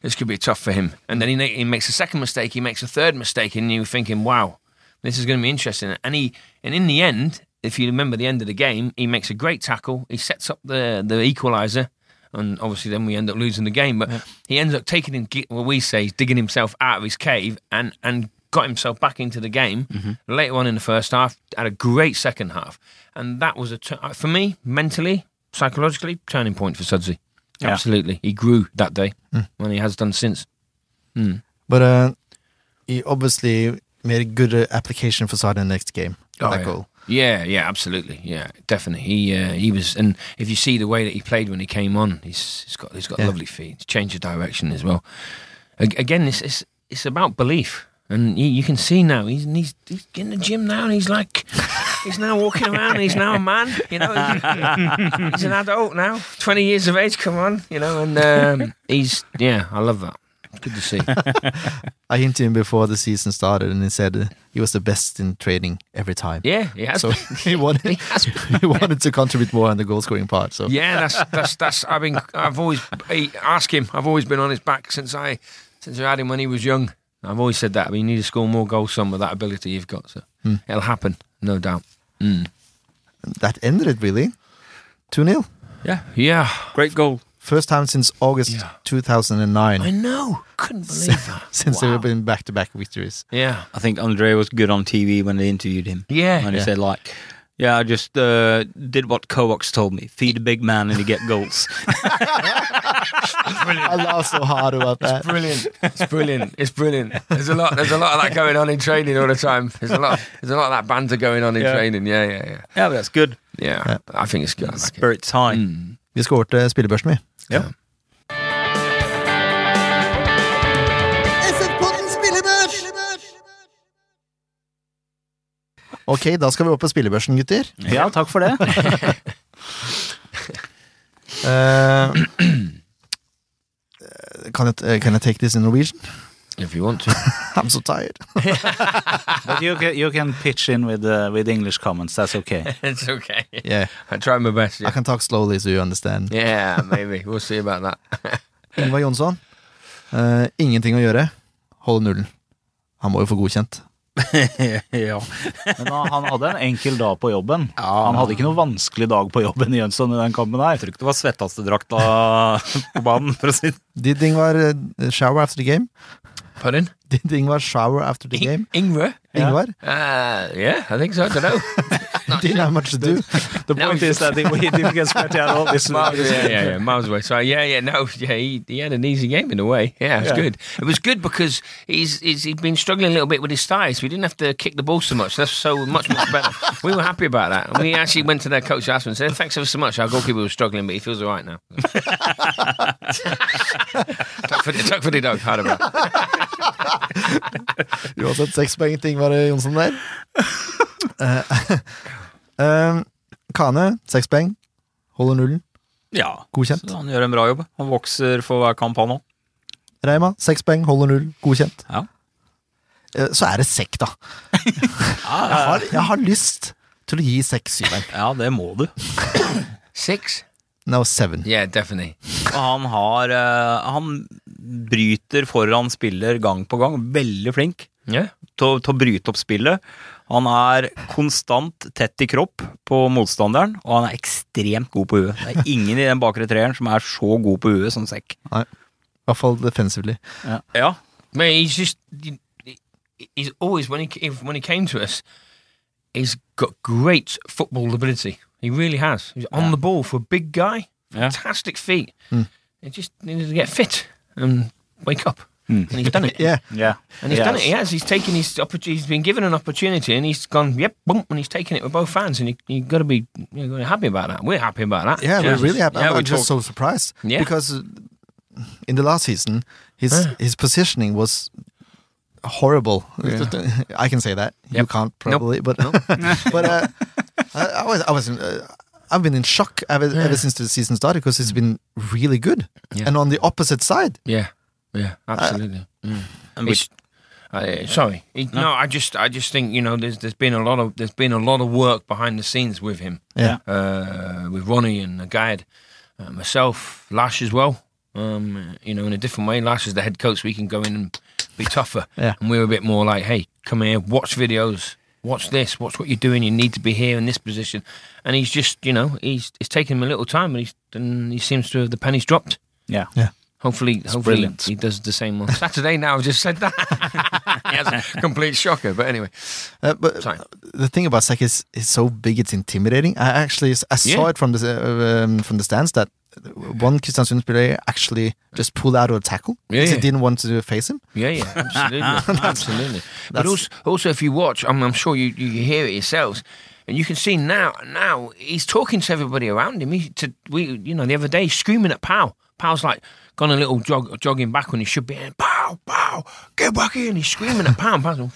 E: this could be tough for him. And then he, he makes a second mistake, he makes a third mistake, and you're thinking, wow, This is going to be interesting. And he, and in the end, if you remember the end of the game, he makes a great tackle. He sets up the the equaliser, and obviously then we end up losing the game. But he ends up taking him, what we say, he's digging himself out of his cave and and got himself back into the game later on in the first half. Had a great second half, and that was a uh, for me mentally, psychologically, turning point for Sudsy.
G: Yeah.
E: Absolutely, he grew that day, and he has done since.
D: But uh, he obviously made a good uh, application for the next game.
E: Oh,
D: that
E: yeah.
D: goal.
E: Yeah, yeah, absolutely, yeah, definitely. He uh, he was, and if you see the way that he played when he came on, he's he's got he's got
D: Yeah.
E: lovely feet. He's changed the direction as well. Again, it's it's, it's about belief, and you, you can see now he's he's he's in the gym now, and he's like he's now walking around, and he's now a man. You know, he's, he's an adult now, twenty years of age. Come on, you know, and um, he's yeah, I love that. Good to see.
D: I hinted him before the season started, and he said uh, he was the best in training every time.
E: Yeah, he has.
D: So he wanted he he, wanted to contribute more on the goal scoring part. So
E: Yeah, that's that's that's. I've been. I've always I ask him. I've always been on his back since I since I had him when he was young. I've always said that. I mean, you need to score more goals, son, with that ability you've got. So it'll happen, no doubt. Mm.
D: that ended it really. 2 0.
F: Yeah,
E: Yeah,
F: great goal.
D: First time since August
E: Yeah.
D: 2009.
E: I know. Couldn't believe that.
D: since
E: Wow.
D: there have been back to back victories.
E: Yeah,
F: I think Andre was good on TV when they interviewed him.
E: yeah.
F: And he said like, "Yeah, I just uh, did what Kovacs told me: feed a big man and you get goals."
D: I laughed so hard about that.
E: Brilliant! It's brilliant! It's brilliant! There's a lot. There's a lot of that going on in training all the time. There's a lot. There's a lot of that banter going on in
F: Yeah.
E: training. Yeah, yeah, yeah.
F: yeah, but that's good.
E: Yeah, I think it's good. I like it.
F: Spirit's high.
E: Mm.
D: Vi skårte spillebørsen, vi.
F: Ja.
D: Ok, da skal vi opp på spillebørsen, gutter.
G: Ja, takk for det.
D: uh, can, I, can I take this in Norwegian?
E: If you want to.
D: I'm so tired.
G: But you can, you can pitch in with uh, with English comments. That's okay.
E: it's okay.
D: Yeah,
E: I try my best.
D: I can talk slowly so you understand.
E: yeah maybe. We'll see about that.
D: Ingvar Jonsson. uh, ingenting å gjøre. Holde nullen. Han må jo få godkjent.
F: ja.
G: Men han, han hadde en enkel dag på jobben. Han hadde ikke noe vanskelig dag på jobben i Jønsson i den kampen her.
F: Jeg tror ikke det var svetteste drakta på banen, for å si det
D: Did Ingvar eh, shower after the game?
E: Pardon?
D: Did Ingvar shower after the game?
E: Ingvar?
D: Ingvar?
E: Uh, yeah, I think so. I don't know.
D: Didn't have much to do.
G: The point is that he, he didn't get sweaty at all. This
E: miles, yeah, yeah, yeah, miles away. So yeah, yeah, no, yeah, he, he had an easy game in a way. Yeah, it was
G: Yeah.
E: good. It was good because he's, he's he'd been struggling a little bit with his thighs. We didn't have to kick the ball so much. That's so much much better. we were happy about that. And we actually went to their coach after and said, "Thanks ever so much. Our goalkeeper was struggling, but he feels all right now." Takk for det, takk for det,
D: Uansett seks poeng til Ingvar Jonsson der. Uh, uh, Kane, seks poeng. Holder nullen.
F: Ja,
D: Godkjent.
F: så han gjør en bra jobb. Han vokser for hver kamp, han òg.
D: Reima, seks poeng. Holder null. Godkjent.
F: Ja.
D: Eh, Så er det sekk, da. Jeg har, jeg har lyst til å gi seks syveren.
F: Ja, det må du.
E: Seks?
D: No, seven.
E: Yeah, definitely.
F: Og han har Han bryter foran spiller gang på gang. Veldig flink
E: Yeah.
F: til, til å bryte opp spillet. Han er konstant tett i kropp på motstanderen, og han er ekstremt god på huet. Det er ingen i den bakre treeren som er så god på huet som Sekk.
D: I hvert fall defensively.
F: Ja,
E: Man, he's just he's always when he when he came to us, he's got great football ability. He really has. He's on the ball for a big guy.
F: Ja.
E: Fantastic feet. He just needed to get fit and wake up. And he's done it.
D: Yeah.
G: Yeah.
E: And he's
G: Yes.
E: done it. He has. He's taken his opportunity. He's been given an opportunity, and he's gone. Yep, boom, and he's taken it with both hands. And you you got to be you know, happy about that. We're happy about that.
D: Yeah, we're really happy.
F: Yeah,
D: I'm
F: we
D: just
F: talk-
D: so surprised.
E: Yeah.
D: Because uh, in the last season, his his positioning was horrible. I can say that. You can't probably, but but uh, I, I was I was in, uh, I've been in shock ever, ever since the season started because it's been really good.
E: Yeah.
D: And on the opposite side,
E: Yeah, yeah, absolutely. Mm.
F: and
E: It's- Uh, sorry, He- no. I just, I just think you know, there's, there's been a lot of, there's been a lot of work behind the scenes with him,
D: yeah,
E: uh, with Ronnie and the guide, uh, myself, Lash as well. Um, you know, in a different way. Lash is the head coach. so We can go in and be tougher.
D: Yeah.
E: And we're a bit more like, hey, come here, watch videos, watch this, watch what you're doing. You need to be here in this position. And he's just, you know, he's it's taken him a little time, but he's and he seems to have the pennies dropped.
G: Yeah. yeah.
E: Hopefully, hopefully
G: brilliant.
E: he does the same on Saturday. Now I've just said that. he has a complete shocker. But anyway,
D: Uh, but
E: Sorry.
D: the thing about Sek is is so big, it's intimidating. I actually I saw
E: Yeah.
D: it from the uh, um, from the stands that one Kristiansund player actually just pulled out of a tackle
E: Yeah,
D: because
E: yeah.
D: he didn't want to face him.
E: Yeah, yeah, absolutely, absolutely. But also, also, if you watch, I'm, I'm sure you, you hear it yourselves, and you can see now, now he's talking to everybody around him. He, to we, you know, the other day, screaming at Pau. Pau's like gone a little jog, jogging back when he should be in. Pau, Pau, get back here! And he's screaming at Pau. Pau's like,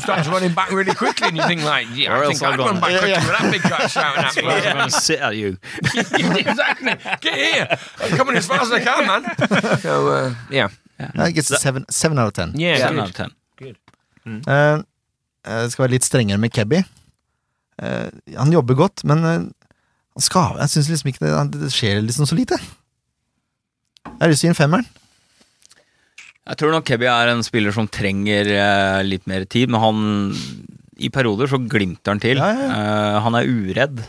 E: starts running back really quickly, and you think like, yeah,
F: Or
E: I
F: else
E: think I'd run back
D: Yeah,
E: quickly
D: yeah.
E: with that big guy shouting at me.
F: I'm going to sit at you.
E: exactly. Get here! I'm coming as fast as I can, man. So uh, yeah,
D: I think it's seven, seven out of ten.
E: yeah,
F: Seven
E: good.
F: out of ten.
D: Eh, jeg skal være litt strengere med Kebby. Uh, han jobber godt, men uh, han skal, jeg syns liksom ikke det, det skjer liksom så lite. Jeg har lyst til å gi en femmeren.
F: Jeg tror nok Kebby er en spiller som trenger eh, litt mer tid, men han I perioder så glimter han til.
D: Ja, ja,
F: Eh, han er uredd.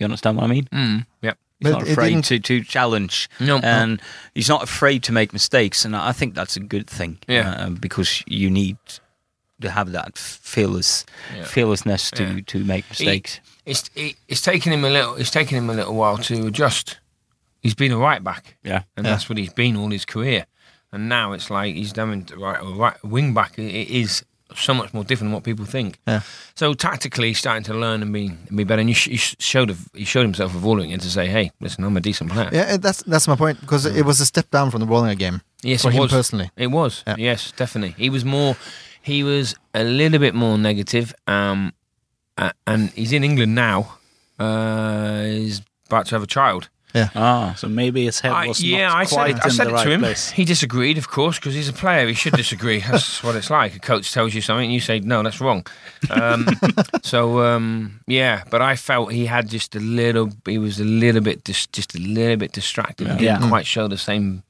F: You understand what I mean?
E: Mm, yeah.
F: He's
D: But
F: not
D: it
F: afraid to, to challenge,
E: No, no.
F: and he's not afraid to make mistakes, and I think that's a good thing.
E: Yeah.
F: uh, because you need to have that fearless,
E: Yeah.
F: fearlessness to
E: Yeah.
F: to make mistakes.
E: it's it, it's taken him a little it's taken him a little while to adjust. He's been a right back,
F: yeah,
E: and
D: Yeah.
E: that's what he's been all his career. And now it's like he's done right, right wing back. It, is so much more different than what people think.
D: Yeah.
E: So tactically, he's starting to learn and be and be better. And he, sh- he showed he showed himself evolving it to say, "Hey, listen, I'm a decent player."
D: Yeah, that's that's my point because it was a step down from the Bollinger game
E: Yes,
D: for him
E: was.
D: personally.
E: It was.
D: Yeah.
E: Yes, definitely. He was more. He was a little bit more negative. Um, uh, and he's in England now. Uh, he's about to have a child.
F: Ah,
G: So maybe his head
E: I- yeah,
G: not
E: I said
G: quite
E: it, I said
G: the
E: it
G: right
E: to him.
G: place.
E: He disagreed, of course, because he's a player. He should disagree. That's what it's like. A coach tells you something, and you say, "No, that's wrong." Um, so um, yeah, but I felt he had just a little. He was a little bit, dis, just a little bit distracted. He didn't
G: Yeah.
E: quite show the same.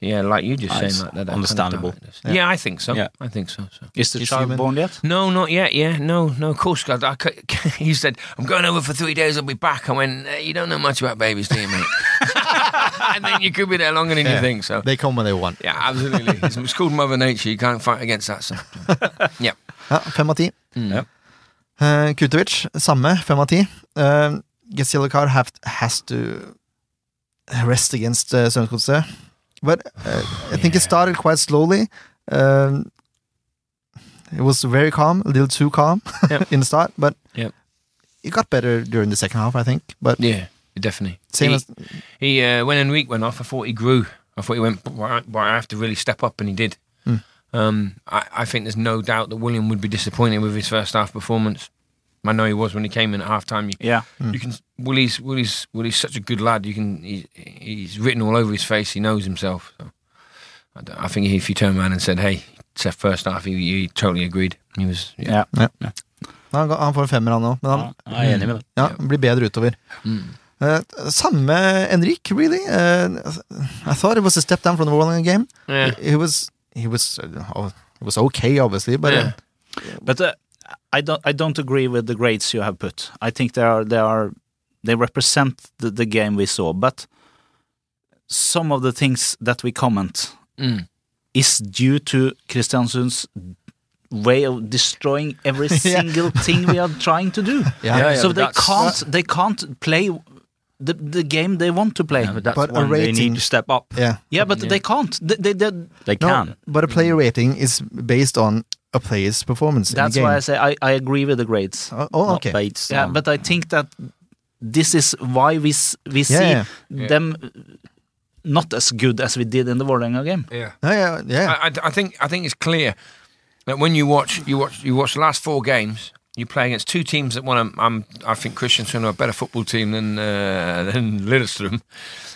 E: Yeah, like you just
F: Ah,
E: saying like that. that
F: understandable.
E: Kind of yeah. I think so.
F: Yeah.
E: I think so. So.
G: Is the
D: Is
G: child
D: human-
G: born yet?
E: No, not yet. Yeah, no, no. Of course, God. I, cou- he said, "I'm going over for three days. I'll be back." I went, eh, "You don't know much about babies, do you, mate?" and then you could be there longer than you think. So,
D: They come when they want.
E: yeah, absolutely. It's, it's called Mother Nature. You can't fight against that. So, yeah.
D: Ja, fem av ti.
E: Mm.
F: Ja.
D: Eh, Kurtovic, samme, fem av ti. Uh, Gets yellow card have, has to rest against uh, Strømsgodset. But uh, I think it started quite slowly. Um, it was very calm, a little too calm
E: Yep.
D: in the start, but
E: Yep.
D: it got better during the second half, I think. But
E: Yeah, definitely.
D: same
E: he,
D: as
E: he uh, when Enrique went off, I thought he grew. I thought he went. Right, I have to really step up, and he did.
D: Mm.
E: Um, I, I think there's no doubt that William would be disappointed with his first half performance. I know he was when he came in at half time. You,
G: Yeah.
E: you can Willie's Willie's Willie's such a good lad. You can he, he's written all over his face. He knows himself. So I, don't- I think if you turn around and said, "Hey, it's that first half," he, he totally agreed. He was yeah.
G: Yeah.
D: Han, han får en femmer, han òg, men han
F: Ja, jeg er enig med deg.
D: ja, blir bedre utover.
E: Mm.
D: Uh, samme Enrik, really. Uh, I thought it was a step down from the Rolling game.
E: Yeah.
D: He, he was he was uh, oh, it was okay, obviously, but
E: Yeah.
G: But uh, I don't I don't agree with the grades you have put. I think they are they are they represent the, the game we saw, but some of the things that we comment
E: Mm.
G: is due to Kristiansund's way of destroying every single thing we are trying to do.
D: yeah.
F: Yeah,
G: so they can't they can't play the the game they want to play.
F: Yeah, but that's
D: But a
F: when they need to step up.
D: yeah.
G: yeah, but
E: Yeah.
G: they can't. They, they, they,
F: They
D: No,
F: can.
D: but a player rating is based on a player's performance.
G: that's
D: in the
G: why. I say I, I agree with the grades.
D: Oh, oh,
F: Not
D: okay.
F: Bates.
G: Yeah,
F: um,
G: but I think that this is why we s- we see
D: Yeah,
E: yeah.
G: them not as good as we did in the Vålerenga game.
E: Yeah.
D: Yeah, yeah, yeah.
E: I, I, I think I think it's clear that when you watch you watch you watch the last four games, you play against two teams that want to. Um, I think Kristiansund are a better football team than uh, than Lillestrøm.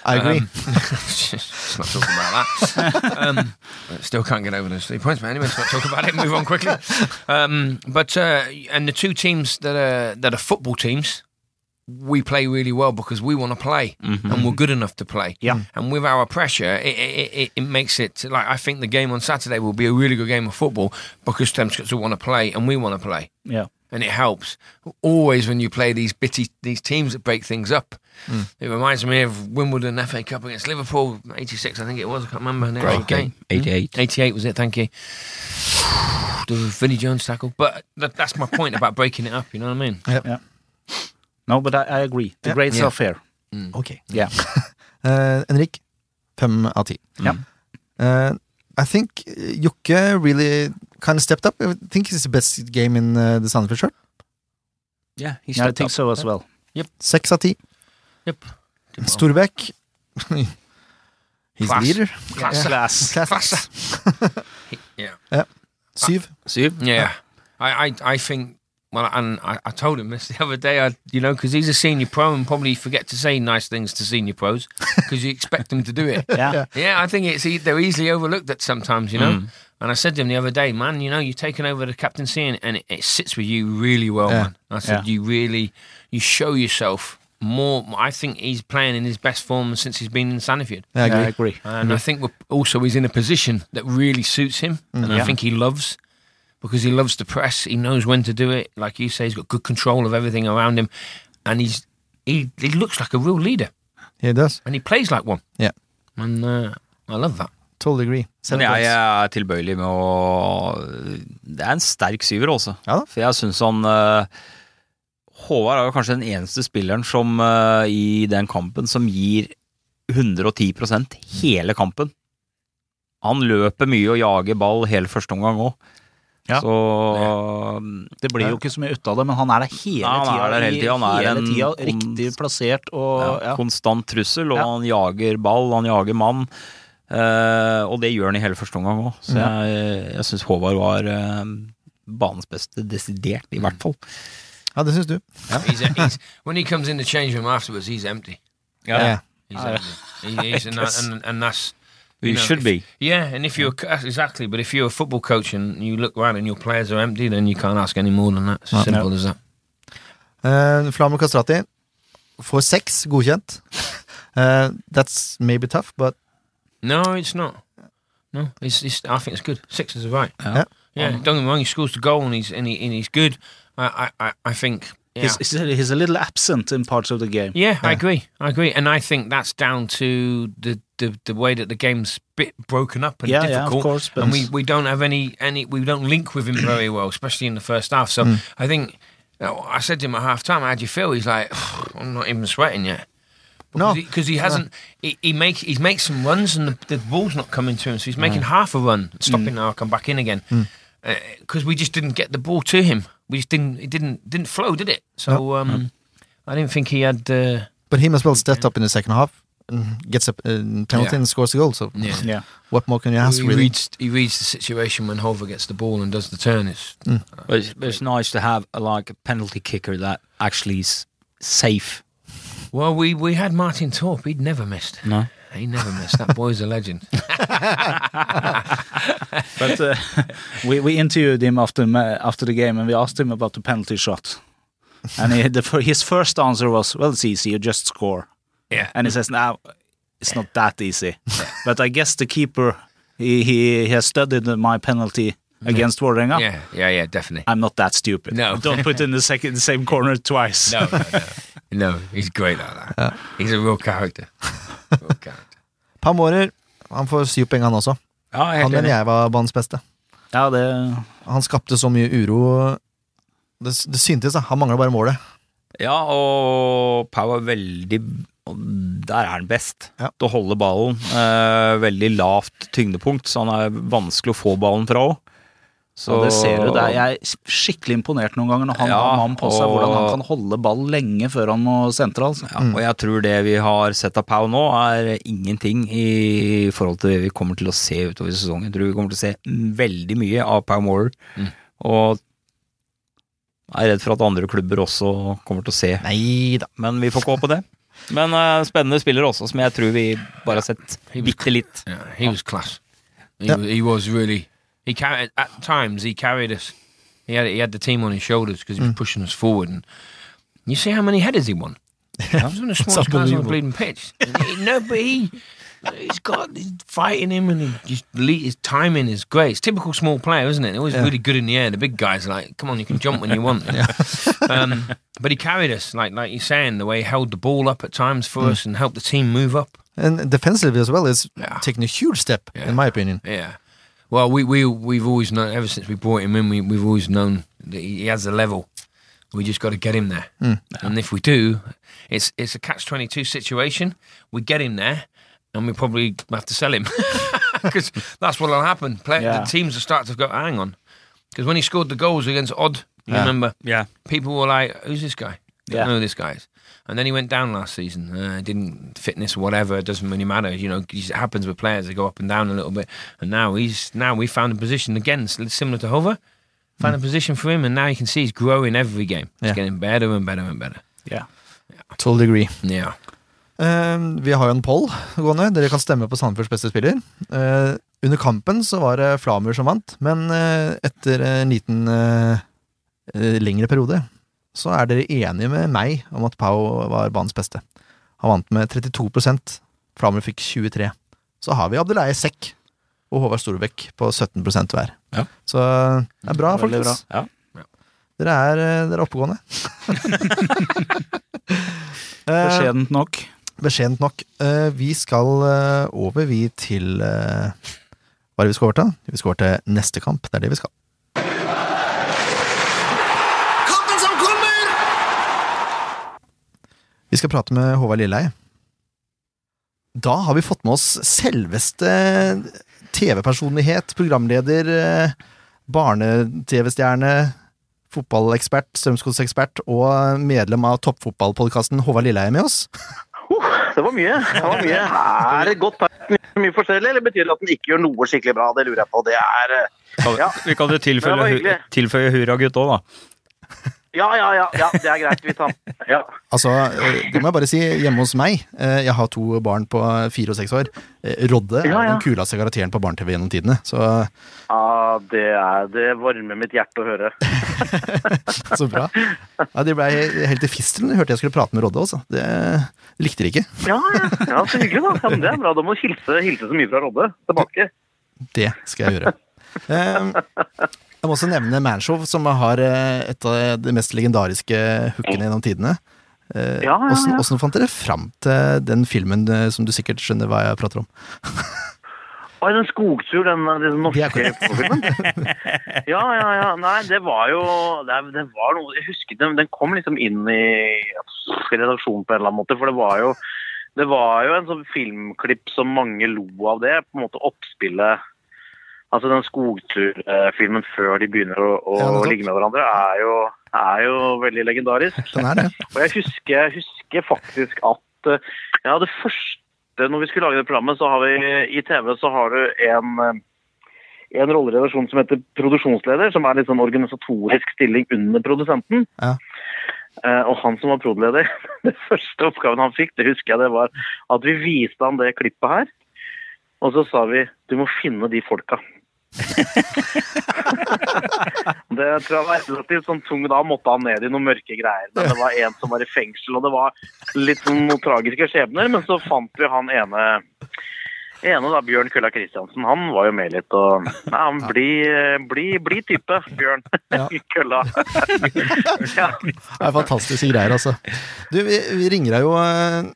D: I agree.
E: Um, let's not talk about that. um, still can't get over those three points, but anyway, let's not talk about it. Move on quickly. Um, but uh, and the two teams that are that are football teams, we play really well because we want to play mm-hmm. and we're good enough to play.
G: Yeah.
E: And with our pressure, it, it, it, it makes it like I think the game on Saturday will be a really good game of football because Strømsgodset want to play and we want to play
G: Yeah.
E: and it helps always when you play these bitty these teams that break things up. Mm. It reminds me of Wimbledon FA Cup against Liverpool, '86, I think it was. I can't remember. the
F: Great game. Hmm? 88.
E: '88 was it? Thank you. the Vinnie Jones tackle, but that, that's my point about breaking it up. You know what I mean?
G: No, but I, I agree. The
D: Yeah.
G: grades
E: Yeah.
G: are fair.
D: Ok.
G: Yeah.
D: Eh, Henrik, fem av ti.
G: Ja.
D: Eh, I think uh, Jokke really kind of stepped up. I think he's the best game in uh, the Sandefjord shirt.
F: Yeah, he
G: Yeah, I think
F: up.
G: so as well. Yep.
D: Seks av ti.
E: Yep.
D: Storbekk. He's
E: Class.
D: leader.
E: Class.
G: Class.
D: Class.
E: Yeah.
D: Syv.
F: Syv.
E: Yeah, I, I, I think. Well, and I, I told him this the other day. I, you know, because he's a senior pro and probably forget to say nice things to senior pros because you expect them to do it.
G: Yeah.
E: Yeah, I think it's e- they're easily overlooked at sometimes, you know. Mm. And I said to him the other day, man, you know, you're taking over the captaincy and, and it, it sits with you really well,
D: Yeah.
E: man. I said,
G: Yeah.
E: you really, you show yourself more. I think he's playing in his best form since he's been in Sandefjord.
D: I
G: Yeah, I
D: agree.
G: agree.
E: And I think we're, also he's in a position that really suits him, and I
G: Yeah.
E: think he loves because he loves to press. He knows when to do it. Like you say, he's got good control of everything around him, and he's he he looks like a real leader,
D: He does.
E: and he plays like one.
D: Yeah.
E: and uh, I love that.
D: Totally agree.
F: Men jeg, jeg er tilbøyelig med å Det er en sterk syver, også.
D: Ja da.
F: For jeg syns han uh, Håvard er jo kanskje den eneste spilleren som uh, i den kampen som gir 110% hele kampen. Han løper mye og jager ball hele første omgang òg.
G: Ja.
F: Så
G: Det blir jo ikke så mye ut av det, men han er der hele
F: Ja, han er der hele tida. Han er
G: hele
F: en
G: tida riktig plassert og
F: ja,
G: ja.
F: konstant trussel, og
G: Ja.
F: han jager ball, han jager mann. Uh, og det gjør han i hele første omgang òg. Så jeg, jeg syns Håvard var uh, banens beste, desidert, i hvert fall.
D: Ja, det syns du.
E: He's, he's when he comes in the change room afterwards, he's empty.
D: Ja.
E: He's empty. He, he's, and, and, and that's
F: He
E: you know,
F: should
E: if-
F: be.
E: Yeah, and if you're exactly, but if you're a football coach and you look around and your players are empty, then you can't ask any more than that. It's as simple as that.
D: Uh, Flamur Kastrati får seks godkjent. Uh, that's maybe tough, but
E: No, it's not. No, it's, it's I think it's good. Six is right.
D: Yeah.
E: Yeah, don't get me wrong. He scores the goal and he's and, he, and he's good. I I, I, I think. Yeah.
G: He's, he's, a, little absent in parts of the game.
E: yeah, I agree. I agree, and I think that's down to the, the, the way that the game's bit broken up and
G: Yeah, yeah,
E: difficult.
G: of course.
E: And we, we don't have any any we don't link with him very well, especially in the first half. So mm. I think you know, I said to him at half time, "How do you feel?" He's like, "I'm not even sweating yet."
D: No.
E: because he, hasn't. He, he makes he makes some runs and the, the ball's not coming to him, so he's making mm. half a run, stopping mm. now, come back in again. Uh, because we just didn't get the ball to him. We just didn't. It didn't didn't flow, did it? So um, I didn't think he had. Uh,
D: but him as well stepped up in the second half and gets a uh, penalty
E: Yeah.
D: and scores the goal. So
E: yeah.
G: Yeah.
D: what more can you ask,
E: he
D: really?
E: reads he reads the situation when Hover gets the ball and does the turn. It's
F: But it's, but it's nice to have a, like a penalty kicker that actually is safe.
E: well, we we had Martin Torp. He'd never missed.
F: No.
E: He never missed. That boy's a legend.
G: But uh, we we interviewed him after after the game, and we asked him about the penalty shot. And he, the, his first answer was, "Well, it's easy. You just score."
E: Yeah.
G: And he says, "Now, it's not that easy." but I guess the keeper he he, he has studied my penalty against Vålerenga.
E: Yeah, yeah, yeah, definitely.
G: I'm not that stupid.
E: No.
G: don't put in the second the same corner twice.
E: No, no, no. no he's great like that. He's a real character. Character.
D: Pamorer, han får syv poeng han også.
F: Ja,
D: Han mener jeg var banens beste.
G: Ja, det
D: Han skapte så mye uro. Det, det syntes, da. Han mangla bare målet.
F: Ja, og Pau er veldig Der er han best
D: Ja.
F: til å holde ballen. Eh, veldig lavt tyngdepunkt, så han er vanskelig å få ballen fra òg.
G: Og det ser du, det er jeg er skikkelig imponert noen ganger når han
F: Ja,
G: har mann på seg,
F: og-
G: hvordan han kan holde ball lenge før han må sentre. Altså.
F: Ja, og jeg tror det vi har sett av Pau nå, er ingenting i forhold til det vi kommer til å se utover sesongen. Jeg tror vi kommer til å se veldig mye av Pau Moore. Og jeg er redd for at andre klubber også kommer til å se.
D: Nei da.
F: Men vi får ikke håpe det. Men uh, spennende spiller også, som jeg tror vi bare har sett bitte litt.
E: Yeah, he was class. He,
D: Yeah.
E: he was really. He carried at times. He carried us. He had he had the team on his shoulders because he was pushing us forward, and You see how many headers he won? He was one of the smallest guys on the bleeding pitch. No, but he, he's got he's fighting him, and he just le- his timing is great. It's typical small player, isn't it? Always really good in the air. The big guys are like, come on, you can jump when you want. um, but he carried us, like like you're saying, the way he held the ball up at times for us and helped the team move up.
D: And defensively as well is
E: Yeah.
D: taking a huge step,
E: Yeah.
D: in my opinion.
E: Yeah. Well, we we we've always known ever since we brought him in. We we've always known that he, he has a level. We just got to get him there, hmm. and if we do, it's it's a catch twenty two situation. We get him there, and we probably have to sell him because that's what'll happen. Play,
G: Yeah.
E: The teams will start to go, hang on, because when he scored the goals against Odd, you remember
F: Yeah.
E: people were like, "Who's this guy? Don't
G: Yeah.
E: know this guy is." And then he went down last season. Uh, didn't fitness, whatever. It doesn't really matter. You know, it happens with players. They go up and down a little bit. And now he's now we found a position again, similar to Hover. Found a position for him, and now you can see he's growing every game. He's
D: Yeah.
E: getting better and better and better.
G: Yeah.
D: Totally agree.
E: Yeah.
D: Uh, vi har jo en poll gående. Dere kan stemme på Sandefjords beste spiller. Uh, under kampen så var det Flamur som vant, men eh, etter en liten eh, eh, lengre periode så er dere enige med meg om at Pau var banens beste. Han vant med 32% Flamur fikk 23 Så har vi Abdelaye Sekk og Håvard Storbekk på 17% hver.
F: Ja.
D: Så det er bra, folkens.
G: bra. Ja.
D: Dere er, eh, dere er oppegående. Eh,
G: Beskjedent nok.
D: Beskjedent nok. Eh, vi skal eh, over, vi, til eh, Hva er det vi skal over til? Vi skal over til neste kamp. Det er det vi skal.
C: Kampen som kommer!
D: Vi skal prate med Håvard Lilleheie. Da har vi fått med oss selveste TV-personlighet, programleder, eh, barne-TV-stjerne, fotballekspert, strømsgodsekspert og medlem av toppfotballpodkasten Håvard Lilleheie med oss.
H: Det var mye. det var mye. Er det godt tegn mye forskjellig, eller betyr det at den ikke gjør noe skikkelig bra? Det lurer jeg på. Det er eh, Ja.
F: Vi kan jo tilføye, tilføye hurragutt òg, da.
H: Ja, ja, ja. ja det er greit. Vi tar ja.
D: Altså, eh, det må jeg bare si, hjemme hos meg eh, Jeg har to barn på fire og seks år. Eh, Rodde er
H: Ja, ja.
D: den kuleste karakteren på barne-TV gjennom tidene. Så,
H: ja det, er, det varmer mitt hjerte å høre.
D: så bra. Ja, de ble helt i fistelen hørte jeg skulle prate med Rodde også. Det likte de ikke.
H: Ja, ja, ja så hyggelig, da. Ja, men det er bra. Da må du hilse, hilse så mye fra Rodde tilbake.
D: Det skal jeg gjøre. Eh, Jeg må også nevne Manshow, som har eh, et av de mest legendariske hookene gjennom tidene. Eh,
H: Ja, ja, ja.
D: Hvordan fant dere fram til den filmen eh, som du sikkert skjønner hva jeg prater om?
H: Oi, den skogtur, den, den norske filmen. Ja, ja, ja. Nei, det var jo Det, det var noe Jeg husker den, den kom liksom inn i redaksjonen på en eller annen måte, for det var jo det var jo en sånn filmklipp som mange lo av det. På en måte oppspillet Altså den skogturfilmen før de begynner å, å
D: Ja,
H: ligge med hverandre, er jo, er jo veldig legendarisk.
D: Den er det.
H: Og jeg husker, husker faktisk at eh, ja, det første Når vi skulle lage det programmet, så har vi i TV så har du en eh, en rolle i redaksjonen som heter produksjonsleder, som er litt sånn organisatorisk stilling under produsenten.
D: Ja.
H: Uh, og han som var prodleder, det første oppgaven han fikk, det husker jeg, det var at vi viste han det klippet her. Og så sa vi du må finne de folka. det tror jeg var relativt sånn tung. Da måtte han ned i noen mørke greier. Men det var en som var i fengsel, og det var litt sånn noen tragiske skjebner. Men så fant vi han ene ene da, Bjørn Kølla Kristiansen, han var jo med litt og Nei, han blir bli, bli type, Bjørn
D: Ja.
H: Kølla. ja.
D: Det er fantastiske greier, altså. Du, vi, vi ringer deg jo eh,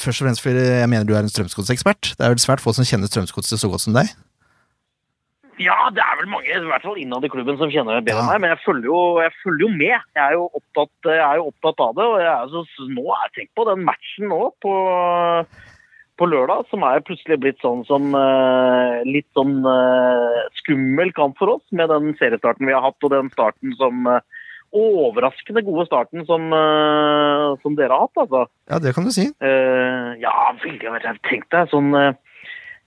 D: først og fremst fordi jeg mener du er en strømsgodsekspert. Det er vel svært få som kjenner strømsgodset så godt som deg.
H: Ja, det er vel mange, i hvert fall innad i klubben, som kjenner det bedre enn meg. Men jeg følger, jo, jeg følger jo med. Jeg er jo opptatt, jeg er jo opptatt av det. Og jeg er så, nå er jeg tenkt på den matchen nå på, på lørdag, som er plutselig blitt sånn som eh, litt sånn eh, skummel kamp for oss, med den seriestarten vi har hatt, og den starten som eh, Overraskende gode starten som, som dere har hatt, altså.
D: Ja, det kan du si.
H: Ja, veldig. Tenk deg sånn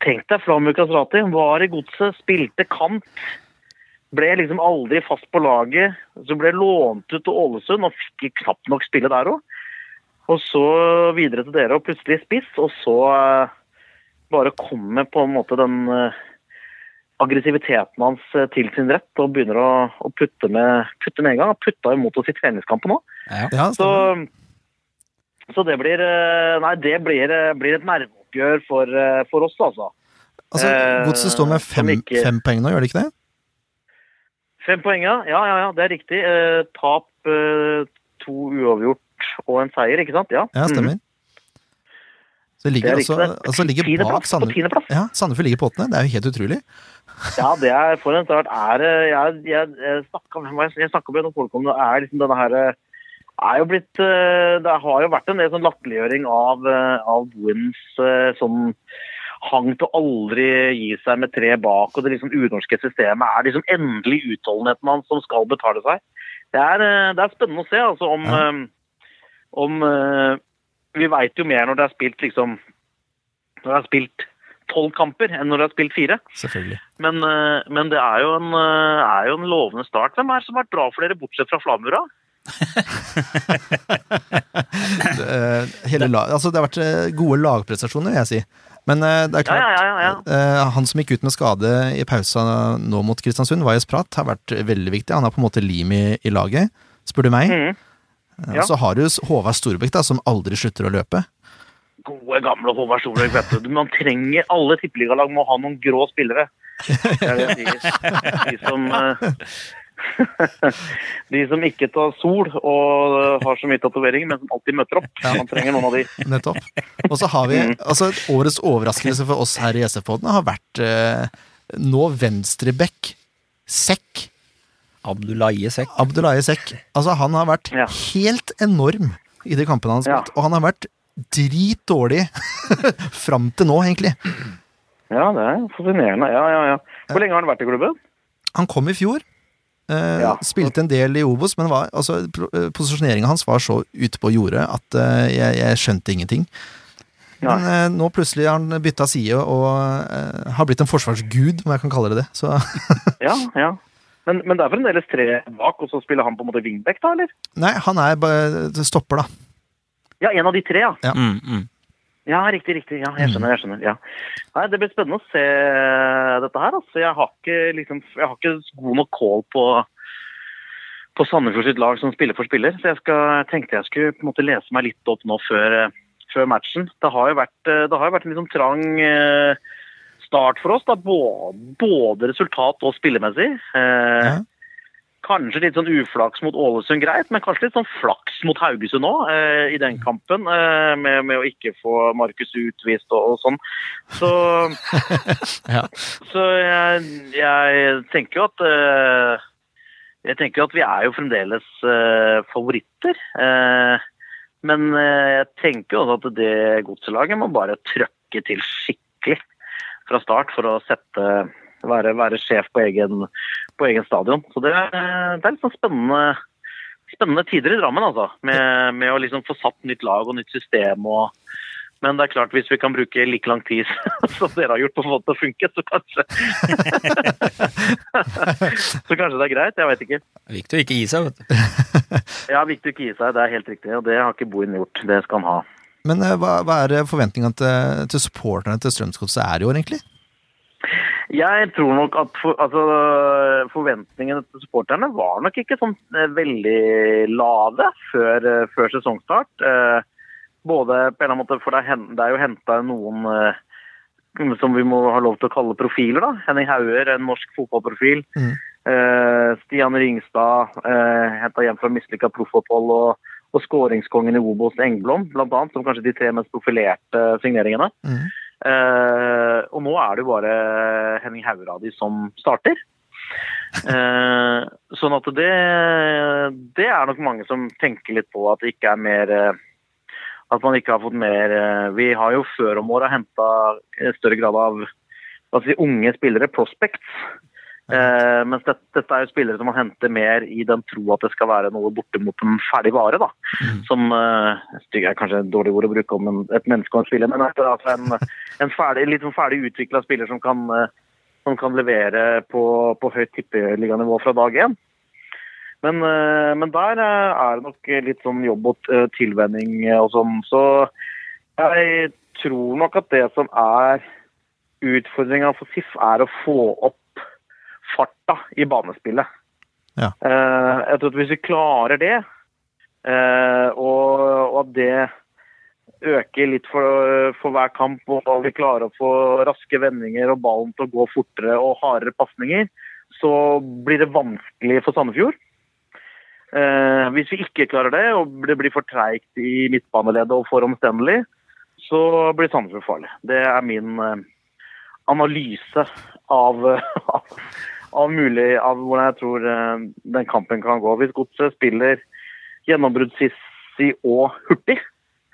H: Tenk deg Flamur Kastrati. Var i godset, spilte kant. Ble liksom aldri fast på laget. Så ble lånt ut til Ålesund og fikk knapt nok spille der òg. Og så videre til dere og plutselig spiss, og så eh, bare kommer på en måte den eh, aggressiviteten hans eh, til sin rett og begynner å, å putte, med, putte med en gang. Han Putta imot oss i treningskampen òg.
D: Ja,
H: Så, så det blir Nei, det blir, blir et nerveoppgjør for, eh, for oss, altså.
D: altså,
H: eh,
D: Godset står med fem,
H: ikke-
D: fem poeng nå, gjør det ikke det?
H: Fem poeng, ja. Ja, ja, ja, det er riktig. Eh, tap, eh, to uavgjort og en seier, ikke sant? Ja,
D: Ja,
H: stemmer.
D: stemmer. Så det
H: Det
D: ligger
H: er
D: altså, altså ligger bak Sandefjord. Ja, Sandefjord ligger på åttende. Det er jo helt utrolig.
H: Ja, det er for en start. Er, jeg jeg, jeg snakka med noen folk om det. er liksom denne her eh, blitt eh, Det har jo vært en del sånn latterliggjøring av, eh, av Bohins eh, sånn hang til å aldri gi seg med tre bak, og det liksom unorske systemet er liksom endelig utholdenheten hans som skal betale seg. Det er, det er spennende å se altså om,
D: Ja.
H: om Vi veit jo mer når det er spilt liksom Når det er spilt tolv kamper enn når det er spilt fire. Men, men det er jo, en, er jo en lovende start. Hvem er det som har vært bra for dere, bortsett fra Flamura?
D: Det, eh, hele lag, altså, det har vært eh, gode lagprestasjoner, vil jeg si. Men eh, det er klart
H: ja, ja. ja.
D: Han som gikk ut med skade i pausa nå mot Kristiansund, Vajez Prat, har vært veldig viktig. Han er på en måte lim i, i laget, spør du meg.
H: Ja.
D: Så har du Håvard Storbekk, da, som aldri slutter å løpe.
H: Gode, gamle Håvard Storbekk, vet du. Man trenger Alle tippeligalag må ha noen grå spillere. Det er det jeg sier. De som De som ikke tar sol og eh, har så mye tatovering, men som alltid møter opp. Man trenger noen av de.
D: Nettopp. Og så har vi
H: Mm.
D: altså Årets overraskelse for oss her i SF-podden har vært eh, nå venstrebekk Sekk.
F: Abdullaye Sekk.
D: Abdullahi Sekk. Altså, han har vært
H: Ja.
D: helt enorm i de kampene han har spilt, og han har vært dritdårlig fram til nå, egentlig.
H: Ja, det er fascinerende. Ja, ja, ja. Hvor lenge har han vært i klubben?
D: Han kom i fjor. Eh,
H: Ja.
D: Spilte en del i Obos, men var, altså, posisjoneringa hans var så ute på jordet at uh, jeg, jeg skjønte ingenting.
H: Nei.
D: Men uh, nå plutselig har han bytta side og eh, har blitt en forsvarsgud, om jeg kan kalle det det. Så
H: Ja, ja. Men, men det er fremdeles tre bak, og så spiller han på en måte wingback, da, eller?
D: nei, han er bare stopper, da.
H: Ja, en av de tre, ja.
F: Mm, mm.
H: Ja, riktig, riktig. Ja, jeg skjønner. jeg skjønner, ja. Nei, Det blir spennende å se dette her. altså. Jeg har ikke, liksom, jeg har ikke god nok call på, på Sandefjord sitt lag som spiller for spiller, så jeg skal, tenkte jeg skulle på en måte lese meg litt opp nå før, eh, før matchen. Det har jo vært, eh, har jo vært en sånn trang eh, start for oss, da, både, både resultat og spillemessig. Eh,
D: Ja.
H: Kanskje litt sånn uflaks mot Ålesund, greit, men kanskje litt sånn flaks mot Haugesund òg, eh, i den kampen. Eh, med, med å ikke få Markus utvist og, og sånn. Så,
D: Ja.
H: så jeg, jeg tenker jo at eh, Jeg tenker jo at vi er jo fremdeles eh, favoritter. Eh, men eh, jeg tenker også at det godselaget må bare trøkke til skikkelig fra start for å sette være, være sjef på egen, på egen stadion. Så det, er- det er litt sånn spennende, spennende tider i Drammen, altså. Med, med å liksom få satt nytt lag og nytt system. Og, men det er klart, hvis vi kan bruke like lang tid som dere har gjort på en måte å funke, så kanskje Så kanskje det er greit. Jeg vet ikke.
F: Viktig å ikke gi seg, vet du.
H: Ja, viktig å ikke gi seg. Det er helt riktig. Og det har ikke Bohin gjort. Det skal han ha.
D: Men eh, hva, hva er forventningene til, til supporterne til Strømsgodset er i år, egentlig?
H: Jeg tror nok at for, altså, forventningene til supporterne var nok ikke sånn eh, veldig lave før, eh, før sesongstart. Eh, både på en eller annen måte, for det er, det er jo henta noen eh, som vi må ha lov til å kalle profiler. da. Henning Hauger, en norsk fotballprofil.
D: Mm.
H: Eh, Stian Ringstad, eh, henta hjem fra mislykka proffopphold. Og, og skåringskongen i Obos Engblom, annet, som kanskje de tre mest profilerte signeringene.
D: Mm.
H: Eh, og nå er det jo bare Henning Hauradi som starter. Eh, sånn at det, det er nok mange som tenker litt på at det ikke er mer eh, At man ikke har fått mer Vi har jo før om året henta større grad av si, unge spillere, prospects. Eh, mens dette, dette er jo spillere som man henter mer i den tro at det skal være noe bortimot en ferdig vare. da. Som eh, stygg er kanskje et dårlig ord å bruke om en, et menneske og en spiller, men altså en, en ferdig, litt sånn ferdig utvikla spiller som kan, eh, som kan levere på, på høyt tippeliganivå fra dag én. Men, eh, men der eh, er det nok litt sånn jobb og eh, tilvenning og sånn. Så jeg tror nok at det som er utfordringa for SIF, er å få opp farta i banespillet.
D: Ja.
H: Eh, jeg tror at hvis vi klarer det, Eh, og, og at det øker litt for, for hver kamp, og vi klarer å få raske vendinger og ballen til å gå fortere og hardere pasninger, så blir det vanskelig for Sandefjord. Eh, hvis vi ikke klarer det, og det blir for treigt i midtbaneleddet og for omstendelig, så blir Sandefjord farlig. Det er min analyse av, av, av, mulig, av hvordan jeg tror eh, den kampen kan gå. Hvis Godset spiller gjennombruddssissig og hurtig,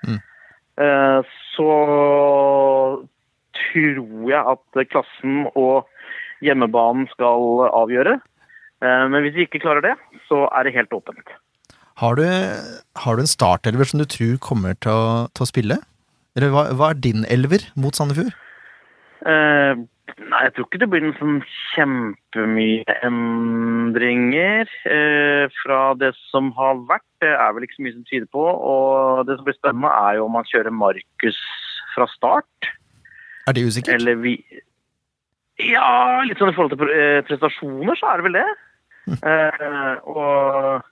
H: eh, så tror jeg at klassen og hjemmebanen skal avgjøre. Eh, Men hvis vi ikke klarer det, så er det helt åpent.
D: Har du, har du en startelver som du tror kommer til å, til å spille? Eller hva, hva er din elver mot Sandefjord?
H: Eh, nei, jeg tror ikke det blir noen sånn kjempemye endringer eh, fra det som har vært. Det er vel ikke så mye som tyder på. Og det som blir spennende, er jo om man kjører Markus fra start.
D: Er det usikkert?
H: Eller vi Ja, litt sånn i forhold til eh, prestasjoner, så er det vel det. Eh, og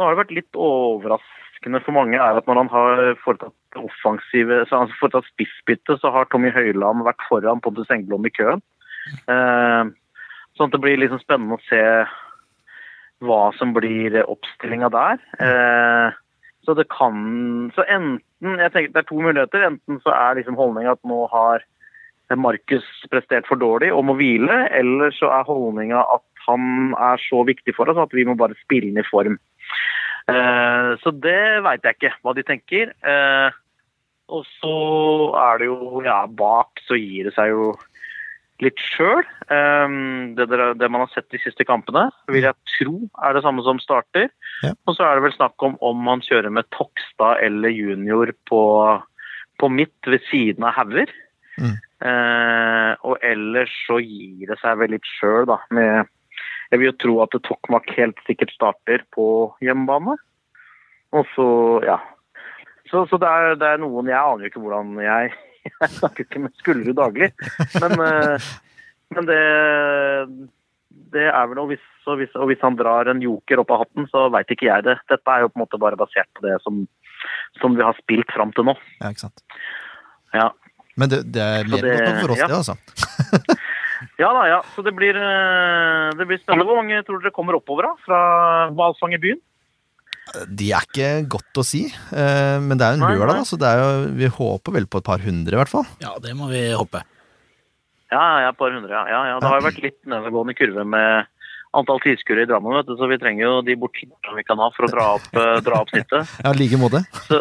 H: nå har det vært litt overraskende for mange er at når han har foretatt offensive, så han har foretatt spissbytte, så har Tommy Høiland vært foran Pontus Engblom i køen. Eh, sånn at det blir liksom spennende å se hva som blir oppstillinga der. Eh, så det kan Så enten jeg tenker Det er to muligheter. Enten så er liksom holdninga at nå har Markus prestert for dårlig og må hvile, eller så er holdninga at han er så viktig for oss at vi må bare spille inn i form. Eh, så det veit jeg ikke hva de tenker. Eh, og så er det jo Ja, bak så gir det seg jo litt sjøl. Det, det man har sett de siste kampene, vil jeg tro er det samme som starter.
D: Ja.
H: Og så er det vel snakk om om man kjører med Tokstad eller Junior på, på midt ved siden av Hauger.
D: Mm.
H: Eh, og ellers så gir det seg vel litt sjøl, da. Med, jeg vil jo tro at Tokmak helt sikkert starter på hjemmebane. Og så, ja. Så, så det, er, det er noen Jeg aner jo ikke hvordan jeg Jeg snakker ikke med Skullerud daglig. Men, eh, men det, det er vel og hvis, og, hvis, og hvis han drar en joker opp av hatten, så veit ikke jeg det. Dette er jo på en måte bare basert på det som, som vi har spilt fram til nå.
D: Ja, ikke sant.
H: Ja.
D: Men det, det er mer godt nok for oss,
H: ja.
D: det, altså.
H: Ja da, ja. Så det blir, eh, det blir spennende. Hvor mange tror dere kommer oppover da, fra hvalfangerbyen?
D: De er ikke godt å si, eh, men det er jo en lørdag, da, så det er jo, vi håper vel på et par hundre, i hvert fall.
G: Ja, det må vi håpe.
H: Ja, ja, et par hundre, ja. ja, ja. Det har jo vært litt nedadgående kurve med antall tilskuere i Drammen, vet du, så vi trenger jo de bortskjemmene vi kan ha for å dra opp, eh, dra opp snittet.
D: Ja, like måte.
H: Så,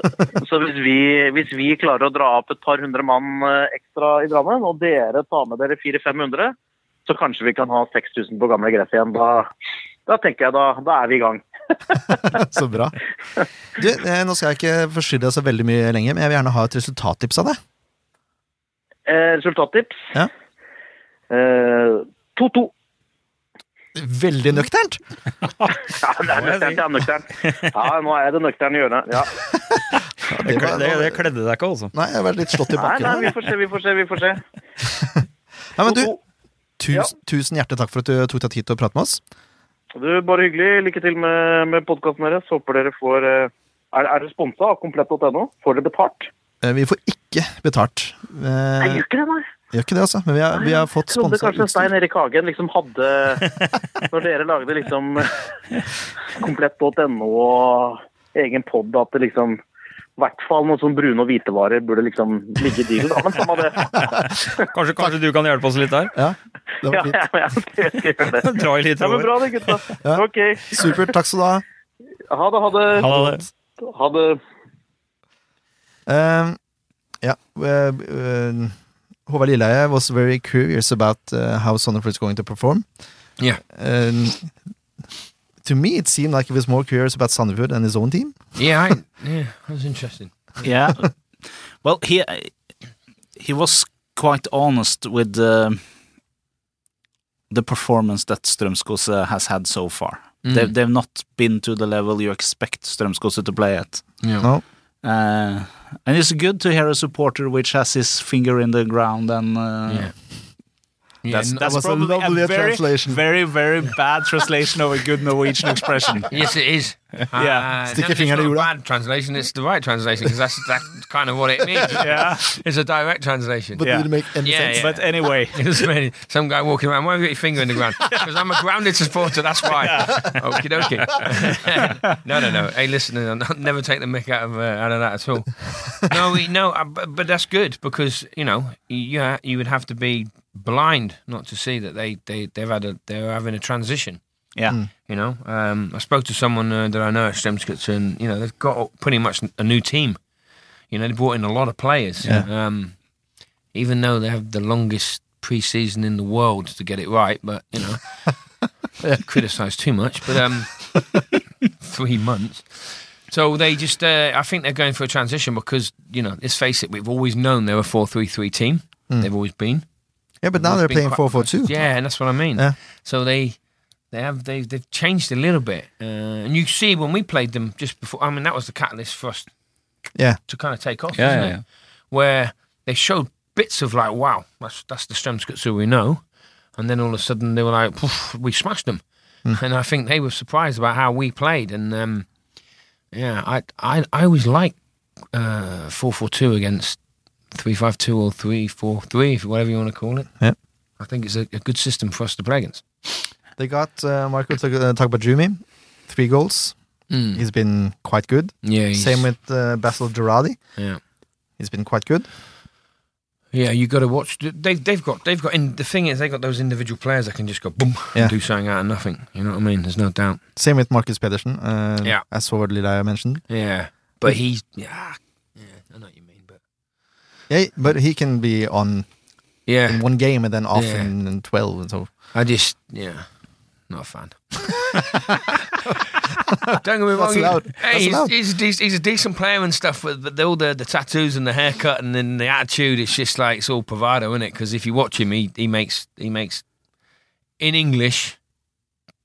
H: så hvis, vi, hvis vi klarer å dra opp et par hundre mann ekstra i Drammen, og dere tar med dere 400-500, så kanskje vi kan ha 6000 på gamle gress igjen. Da, da tenker jeg da, da er vi i gang.
D: Så bra. Du, eh, nå skal jeg ikke forstyrre deg så veldig mye lenger, men jeg vil gjerne ha et resultattips av deg.
H: Eh, resultattips?
D: Ja.
H: Eh, 2-2.
D: Veldig nøkternt!
H: Ja, det er nøkternt, ja, nøkternt. Ja, nå er jeg det nøkterne hjørnet. Ja.
D: Ja,
F: Det,
D: var-
F: det, det kledde deg ikke, altså.
D: Nei, jeg har vært litt slått i
H: Nei,
D: bakken.
H: nei, vi får se, vi får se, vi får se.
D: Nei, men du,
H: 2-2.
D: tusen, tusen hjertelig takk for at du tok deg tid til å prate med oss.
H: Du, bare hyggelig. Lykke til med, med podkasten deres. Håper dere får eh, Er, er dere sponsa av komplett.no? Får dere betalt?
D: Eh, Vi får ikke betalt.
H: Jeg
D: Eh,
H: gjør ikke det, nei.
D: Gjør ikke det, altså. Men vi har, vi har fått
H: Jeg trodde
D: sponsa
H: kanskje Stein. Erik Hagen liksom hadde Når dere lagde liksom komplett.no og egen pod, at det liksom i hvert fall noe sånn brune og hvite varer burde liksom ligge i dealen. da, Men samme det.
F: Kanskje, kanskje du kan hjelpe oss litt der?
D: Ja, det
H: Ja,
D: var fint.
H: ja, ja, ja, det.
F: Dra i litt
H: Ja, men bra det, gutta.
D: Ja.
H: Ok.
D: Supert. Takk skal du ha.
H: Ha det, ha det.
F: Ha det.
H: Ha det.
D: Um, ja uh, uh, Håvard Lilleheie was very curious about uh, how Sonnefjord is going to perform.
E: Yeah.
D: Um, to me, it seemed like he was more curious about Sandefjord and his own team.
E: Yeah, I, yeah, that was interesting.
G: Yeah. well, he he was quite honest with the the performance that Strømsgodset has had so far. They've, they've not been to the level you expect Strømsgodset to play at.
E: Yeah.
D: No,
G: Uh, and it's good to hear a supporter which has his finger in the ground and uh,
E: Yeah. Yeah,
G: That's, that's
D: was a
G: probably a,
D: lovely
G: very,
D: translation.
G: very, very bad translation of a good Norwegian expression.
E: yes, it is.
F: Yeah.
E: Uh,
D: Stick
E: no,
D: your finger
E: it's
D: in
E: not
D: the
E: a
D: Ola.
E: bad translation. It's the right translation because that's that's kind of what it means.
F: Yeah.
E: It's a direct translation.
D: But
F: Yeah.
D: did it make any
E: Yeah,
D: sense?
E: yeah.
F: But anyway,
E: It was really some guy walking around. Why have you got your finger in the ground? Because I'm a grounded supporter. That's why. Okie dokie. no, no, no. Hey, listen, I'll never take the mick out of uh, out of that at all. No, we, no, uh, but, but that's good because you know you you would have to be blind not to see that they they they've had a they're having a transition.
F: Yeah.
E: You know, um, I spoke to someone uh, that I know at Strømsgodset, and you know they've got pretty much a new team. You know, they brought in a lot of players.
D: Yeah.
E: Um, even though they have the longest pre-season in the world to get it right, but you know, criticise too much. But um, three months. So they just, uh, I think they're going for a transition because you know, let's face it, we've always known they're a four-three-three team. They've always been.
D: yeah, but now they're playing
E: quite-
D: four four two.
E: Yeah, and that's what I mean.
D: Yeah.
E: So they they have they they've changed a little bit, uh, and you see when we played them just before. I mean, that was the catalyst for us
D: Yeah.
E: to kind of take off,
F: Yeah,
E: isn't
F: yeah,
E: it?
F: yeah.
E: Where they showed bits of like, wow, that's that's the Strømsgodset we know, and then all of a sudden they were like, "Poof, we smashed them, and I think they were surprised about how we played, and um, yeah, I I I always like uh, four four two against three five two or three four three, whatever you want to call it.
D: Yeah.
E: I think it's a, a good system for us to play against.
D: They got uh, Marco uh, Tagbajumi, three goals.
E: Mm.
D: He's been quite good.
E: Yeah,
D: Same with uh, Bassel Jradi.
E: yeah.
D: He's been quite good.
E: Yeah, you got to watch. They've they've got they've got. In, the thing is, they've got those individual players that can just go boom
D: Yeah.
E: and do something out of nothing. You know what I mean? There's no doubt.
D: Same with Marcus Pedersen. Uh,
E: Yeah.
D: As Howard Lilla mentioned.
E: Yeah, but he's yeah, yeah. I know what you mean, but
D: Yeah, but he can be on
E: yeah,
D: in one game and then off
E: Yeah.
D: in, in twelve. And so
E: I just yeah, not a fan. Don't get me wrong.
D: That's
E: he-
D: allowed.
E: Hey,
D: That's
E: he's,
D: allowed.
E: he's, a he's a decent player and stuff, but, but all the, the tattoos and the haircut and then the attitude, it's just like it's all bravado, isn't it? Because if you watch him, he, he makes he makes in English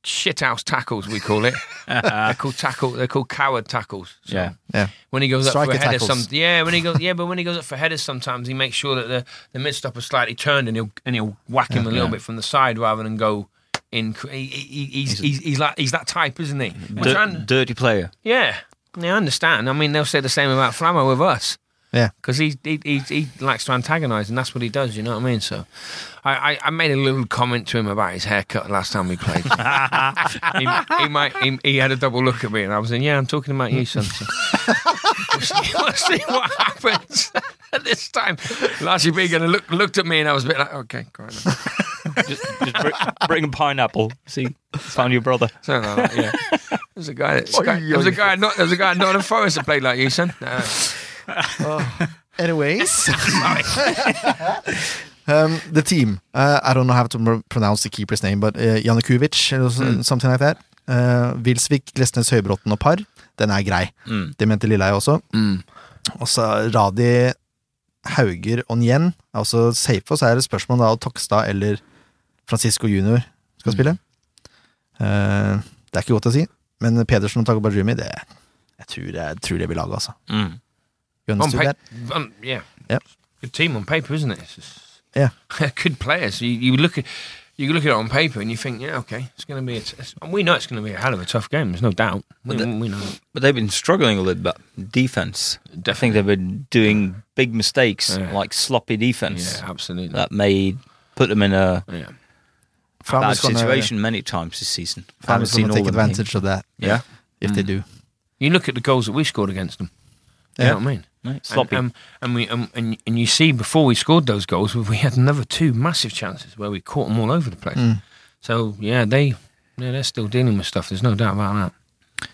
E: shithouse tackles. We call it. they're called tackle. They're called coward tackles. So
F: Yeah.
D: yeah,
E: When he goes up
D: Striker
E: for a header,
D: tackles.
E: some yeah. When he goes, yeah, but when he goes up for headers, sometimes he makes sure that the the mid slightly turned, and he'll and he'll whack him a little
F: Yeah.
E: bit from the side rather than go in. He, he, he's, he's he's like he's that type, isn't he? Mm-hmm.
F: Dir- dirty player.
E: yeah, yeah, I understand. I mean, they'll say the same about Flammo with us.
D: Yeah.
E: because he, he he he likes to antagonise, and that's what he does. You know what I mean? So, I, I, I made a little comment to him about his haircut last time we played. he, he might he, he had a double look at me, and I was saying, "Yeah, I'm talking about you, son." So, we'll, see, we'll see what happens at this time. Largely big and looked looked at me, and I was a bit like, "Okay, go on."
F: Just just bring, bring a pineapple. See, found your brother.
E: Something like that, yeah. There's a guy. There's a guy, There's a guy. Not there's a guy. Not in Forest that played like you, son. Uh,
D: Anyways, um, the team. Uh, I don't know how to pronounce the keeper's name, but uh, Janukovic or
E: Mm.
D: something like that. Uh, Wilsvik, Glesnes, Høybråten og par. Den er grei.
F: Mm.
D: Det mente Lilleheie også.
E: mm.
D: Og så Radi, Hauger og Njen. Altså safe, og så er det spørsmål da Tokstad eller Francisco Junior skal
E: Mm.
D: spille. Eh, det er ikke godt å si, men Pedersen og Tagbajumi, det jeg tror, jeg tror det blir laget, altså.
F: Mm.
E: On paper, on, yeah,
D: Yep.
E: Good team on paper, isn't it? It's just,
D: Yeah.
E: good players. You, you look at you look at it on paper and you think, yeah, okay, it's going to be. A t- it's- we know it's going to be a hell of a tough game. There's no doubt. We,
F: But the-
E: we know.
F: But they've been struggling a little bit. Defense. I think they've been doing big mistakes,
E: Yeah.
F: like sloppy defense,
E: Yeah, absolutely.
F: that may put them in a
E: yeah.
F: Bad
D: Farmer's gonna-
F: situation many times this season. Haven't
D: Farmer's
F: seen
D: gonna take
F: of them.
D: advantage of that
F: Yeah,
D: if they
E: Mm.
D: do.
E: You look at the goals that we scored against them. You
D: Yeah.
E: know what I mean?
F: Right, sloppy.
E: And, um, and we um, and and you see before we scored those goals, we had another two massive chances where we caught them all over the place.
D: Mm.
E: So yeah, they yeah they're still dealing with stuff. There's no doubt about that.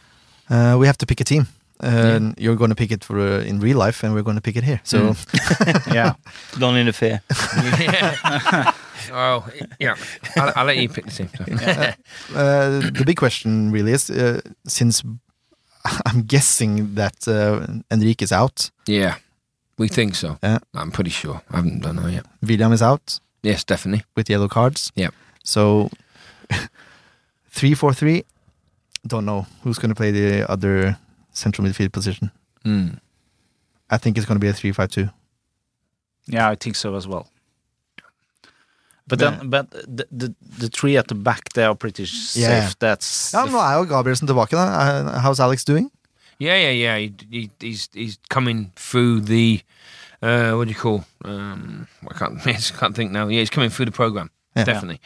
D: Uh, we have to pick a team. Uh, You're going to pick it for uh, in real life, and we're going to pick it here. So
E: Mm.
F: yeah, don't interfere.
E: yeah. Oh yeah, I'll, I'll let you pick the team. So.
D: uh, the big question really is uh, since I'm guessing that uh, Enrique is out,
E: Yeah, we think so.
D: Yeah.
E: I'm pretty sure. I haven't done that yet.
D: William is out
E: Yes, definitely.
D: with yellow cards.
E: Yeah.
D: So three four three. Don't know who's going to play the other central midfield position.
E: Mm.
D: I think it's going to be a three five two.
G: Yeah, I think so as well. But then, but the, the, the three at the back, they are pretty safe.
D: Yeah.
G: That's
D: Ja, men Nå er jo Gabrielsen tilbake. da Uh, How's Alex doing?
E: Yeah, yeah, yeah. He, he, he's he's coming through the uh, what do you call? Um, I can't I can't think now. Yeah, he's coming through the program
D: Yeah.
E: definitely,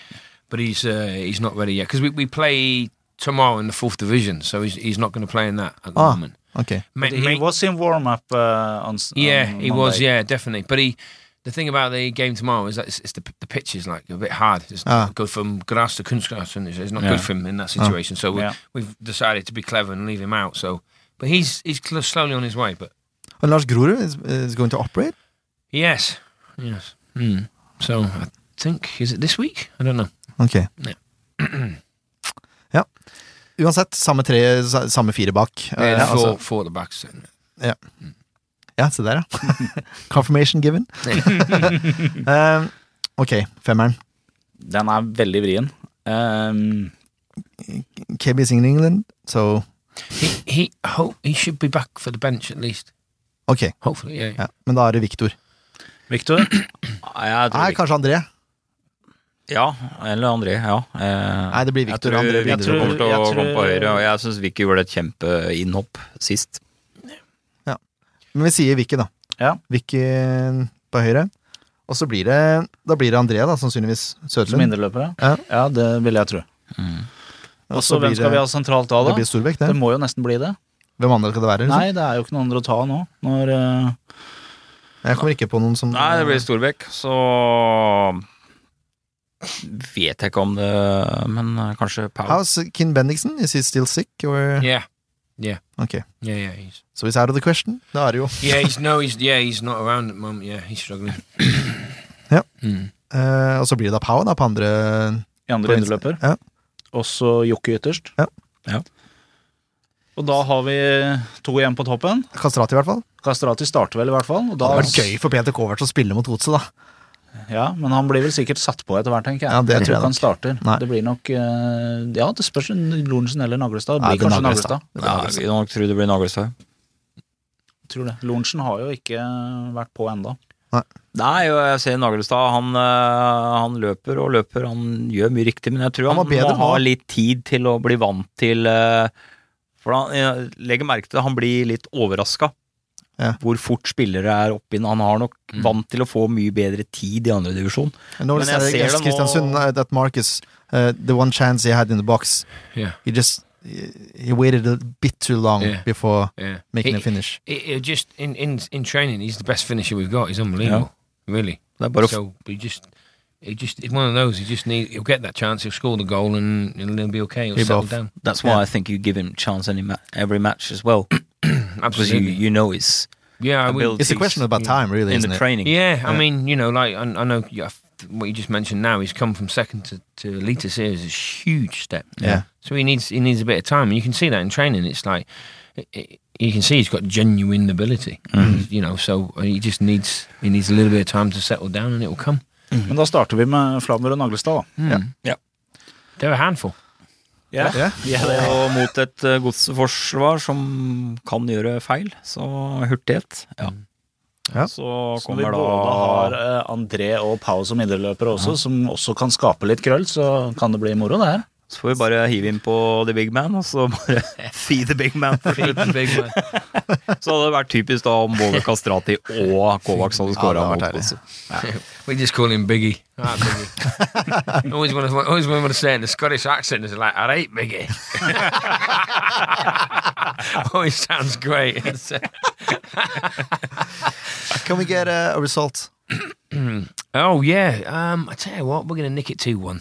E: but he's uh, he's not ready yet because we, we play tomorrow in the fourth division, so he's he's not going to play in that at the
D: Ah.
E: moment.
D: Ok.
E: Ma-
G: he
E: ma-
G: was in warm up uh, on.
E: yeah,
G: on
E: he was. Yeah, definitely. But he, the thing about the game tomorrow is that it's, it's the the pitch is like a bit hard. It's
D: Ah.
E: go from grass to kunstgras, and it's, it's not
F: Yeah.
E: good for him in that situation. So we,
G: Yeah.
E: we've decided to be clever and leave him out. So, but he's he's cl- slowly on his way. But
D: And Lars Grorud is, is going to operate?
E: yes, yes. Hmm. So I think is it this week? I don't know.
D: Ok.
E: Ja.
D: ja. Uansett, samme tre, sa- samme fire bak.
E: Yeah,
D: Eh,
E: the
D: altså-
E: four, four at the back.
D: Ja, se der, ja. Confirmation given. um, ok, femmeren.
G: Den er veldig vrien. Um,
D: is in England, so
E: He he hope he should be back for the bench at least.
D: Ok,
E: Hopefully, yeah.
D: ja. men da er det Victor.
G: Victor?
F: Nei,
D: kanskje André.
F: Ja, eller André, ja. Eh,
D: Nei, det blir Victor.
F: Jeg tror
D: André
F: jeg
D: tror,
F: kommer til å
G: Jeg tror-
F: komme på høyre, og jeg syns Vicky gjorde et kjempeinnhopp sist.
D: Men vi sier Vicky, da.
G: Ja.
D: Vicky på høyre. Og så blir det Da blir det André, da, sannsynligvis.
G: Som
D: Sødlund.
G: indreløper,
D: Ja.
G: ja. det vil jeg tro.
D: Og
G: Og
D: så
G: hvem skal vi ha sentralt da, da?
D: det blir Storbekk,
G: Det
D: det.
G: må jo nesten bli det.
D: Hvem andre skal det være? Liksom?
G: Nei, det er jo ikke noen andre å ta nå. Når uh,
D: Jeg kommer ikke på noen som
F: Nei, det blir Storbekk, så vet jeg ikke om det Men eh, kanskje Pau.
D: How's Kin Bendiksen? Is he still sick? Or?
E: Yeah, yeah,
D: Okay.
E: yeah, yeah. He's
D: so he's out of the question. Da er det jo
E: yeah. He's no. He's yeah. He's not around at the moment. Yeah, he's struggling.
D: Ja.
E: Mm.
D: eh, Og så blir det da Pau, da, på andre
G: i andre
D: på
G: indreløper.
D: Ja.
G: Og så Jokke ytterst.
D: Ja.
F: Ja.
G: Og da har vi to igjen på toppen.
D: Kastrati, i hvert fall.
G: Kastrati starter vel, i hvert fall. Og
D: Det
G: da,
D: hadde vært gøy for Peter Kovac å spille mot Godset, da.
G: Ja, men han blir vel sikkert satt på etter hvert, tenker jeg.
D: Ja, det
G: jeg
D: tror jeg
G: nok. han starter.
D: Nei.
G: Det blir nok eh, Ja, det spørs om Lorentzen eller Naglestad. Det blir
D: det er
G: kanskje
D: Naglestad.
G: Naglestad.
F: Ja, jeg tror det blir Naglestad.
G: Tror det. Lorentzen har jo ikke vært på enda.
F: Nei, og jeg ser Nagelstad. Han, øh, han løper og løper, han gjør mye riktig, men jeg tror
D: Han
F: han,
D: bedre
F: må ha litt tid til å bli vant til For han, jeg legger merke til at han blir litt overraska.
D: Ja.
F: Hvor fort spillere er oppi Han har nok
E: Mm.
F: vant til å få mye bedre tid i andredivisjon.
D: And
F: Men jeg ser det nå-
D: Kristiansund, at that Marcus, uh, the one chance he had in the box,
E: Yeah,
D: he just he waited a bit too long
E: Yeah.
D: before
E: yeah.
D: making
E: He-
D: a finish.
E: He, he just in, in in training, he's the best finisher we've got. He's unbelievable, really.
F: Å f-
E: So he just, he just, it's one of those. He just need, he'll get that chance. He'll score the goal, and he'll be okay. He'll
D: Be
E: settle
D: both.
E: down.
F: That's why
D: Yeah.
F: I think you give him chance any ma- every match as well, because you
E: Absolutely.
F: you know his
E: yeah, I will.
F: abilities
D: It's a question about time, really,
F: in
D: isn't
F: the
D: it?
F: training.
E: Yeah, I mean, you know, like I, I know yeah, what you just mentioned. Now he's come from second to to elite series is a huge step.
D: Yeah.
E: So he needs he needs a bit of time, and you can see that in training. It's like it, it, you can see he's got genuine ability. Mm-hmm. You know, so he just needs he needs a little bit of time to settle down, and it will come. Mm-hmm.
G: Men da starter vi med Flamur og Naglestad, hmm. da.
E: They're a handful.
G: Ja.
D: yeah.
G: yeah. det er-
F: Og mot et godsforsvar godseforsvar som kan gjøre feil, så hurtighet. Ja.
D: Ja.
F: Så
G: Så vi
F: kommer
G: både har
F: da
G: eh, André og Pau som indreløpere også, som også kan skape litt krøll, så kan det bli moro, det her.
F: Så får vi bare hive inn på the big man, og så bare feed the big man. for slutten.
E: Big man.
F: Så hadde det vært typisk da om både Kastrati og Kovacs hadde skåra
D: det hadde
F: mot
D: vært
F: godset.
E: We just call him Biggie. Ah, Biggie. always want to always want to say in the Scottish accent. Is like all right, hate Biggie. always sounds great.
D: Can we get uh, a result?
E: oh yeah. Um, I tell you what, we're gonna nick it two one.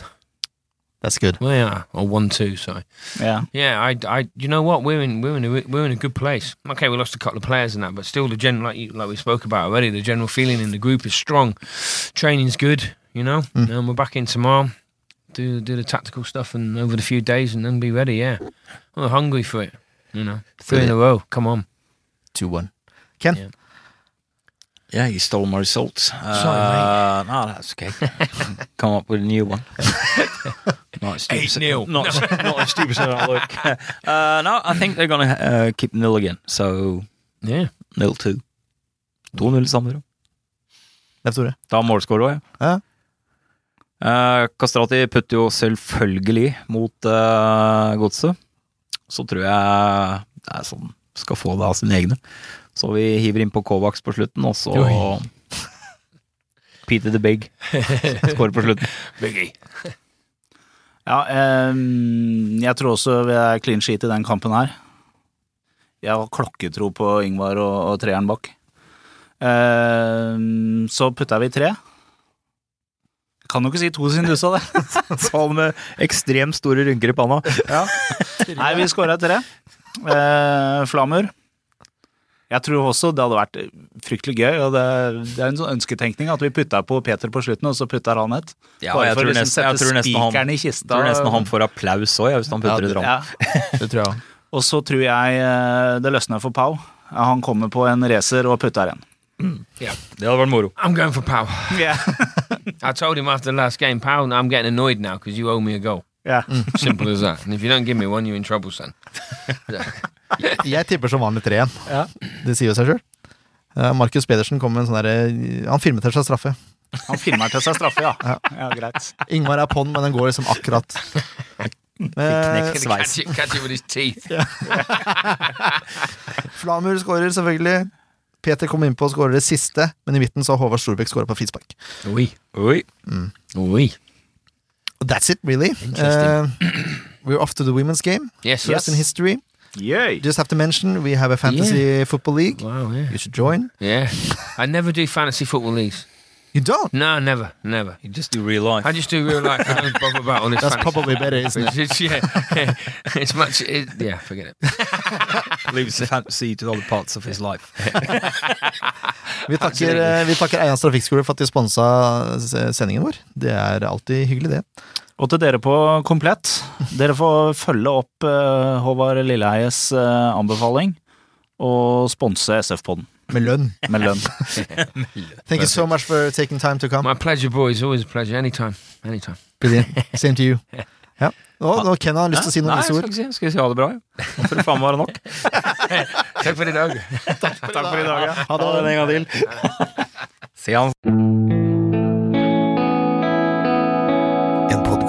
D: That's good.
E: We are or one two. Sorry.
G: Yeah.
E: Yeah, I, I, you know what? We're in, we're in, a, we're in a good place. Okay, we lost a couple of players and that, but still, the general, like, you, like we spoke about already, the general feeling in the group is strong. Training's good, you know. Hmm. And we're back in tomorrow. Do do the tactical stuff and over the few days, and then be ready. Yeah, we're hungry for it. You know, three in a row. Come on.
D: 2-1. Ken?
E: Yeah.
F: Yeah, you stole my results.
E: Sorry,
F: uh, No, that's okay. Come up with a new one. not as stupid.
E: 8-0.
F: Not, as- not as stupid as I look. Uh, no, I think they're gonna uh, keep nil again. So
E: Yeah.
F: nil two. 2-0 Sandefjord.
D: Leif Tore?
F: Da målskårer òg. Ja. Eh, Kastrati putter jo selvfølgelig mot eh, godset. Så tror jeg det er sånn skal få det av sine egne. Så vi hiver inn på Kovacs på slutten, og så Peter the Big skårer på slutten.
E: Biggie.
G: Ja, eh, jeg tror også vi er clean sheet i den kampen her. Jeg har klokketro på Ingvar og, og treeren bak. Eh, så putta vi tre. Jeg kan jo ikke si to siden du sa det.
F: Sa han med ekstremt store rynker i panna.
G: Nei, vi scora tre. Eh, Flamur. Jeg tror også det hadde vært fryktelig gøy, og det, det er en sånn ønsketenkning at vi putta på Peter på slutten, og så putter han et.
F: Ja,
G: Bare
F: jeg
G: for
F: tror
G: å liksom
F: nesten- jeg
G: sette
F: tror han-
G: spikeren i
F: Jeg tror nesten han får applaus òg, hvis han putter et ram.
G: Ja.
D: Det tror jeg.
G: Og så tror jeg eh, det løsner for Pau. Han kommer på en racer og putter en.
F: Det hadde vært moro.
E: I'm going for Powell.
G: Yeah.
E: I told him after the last game, Powell, I'm getting annoyed now because you owe me a goal.
G: Yeah.
E: Simple as that. And if you don't give me one, you're in trouble, son.
D: Jeg tipper som vanlig 3-1. Det sier jo seg sjøl. Markus Pedersen kom med en sånn derre Han filmet til seg straffe.
G: Han filmer til seg straffe, ja. ja. greit.
D: Ingvar er på'n, men den går liksom akkurat. Eh,
E: his teeth.
D: Flamur skårer, selvfølgelig. Peter kom innpå og skårer det siste, men i midten så har Håvard Storbekk skåra på frispark.
E: Oi.
F: Oi.
E: Oui.
D: That's it, really. Uh, we're off to the women's game.
E: Yes.
D: First in history.
G: Yay.
D: Just have to mention we have a fantasy football league.
E: Wow, yeah.
D: You should join.
E: Yeah. I never do fantasy football leagues.
D: You don't.
E: No, never, never.
F: You just do real life.
E: I just do real life. I don't bother about all this
D: That's
E: fantasy.
D: probably better, isn't it?
E: It's, yeah, it's much. It, yeah, forget it.
F: Leaves the fantasy to other parts of his life.
D: Vi takker, vi takker Eians Trafikkskole for at de sponsa sendingen vår. Det er alltid hyggelig, det.
G: Og til dere på Komplett. Dere får følge opp eh, Håvard Lilleheies eh, anbefaling og sponse SF-podden
D: Med lønn.
G: med lønn.
D: Thank you so much for taking time to come.
E: My pleasure, boys. Always a pleasure. Anytime. Anytime.
D: Brilliant. Same to you. Ja. Nå, nå Ken har lyst til å si noen
F: jeg skal
D: ord.
F: ikke skal vi si ha det bra, jo. Nå får det faen meg være nok.
E: Takk for i dag.
F: Takk for i dag, ja.
D: Ha det
F: en gang til. Se han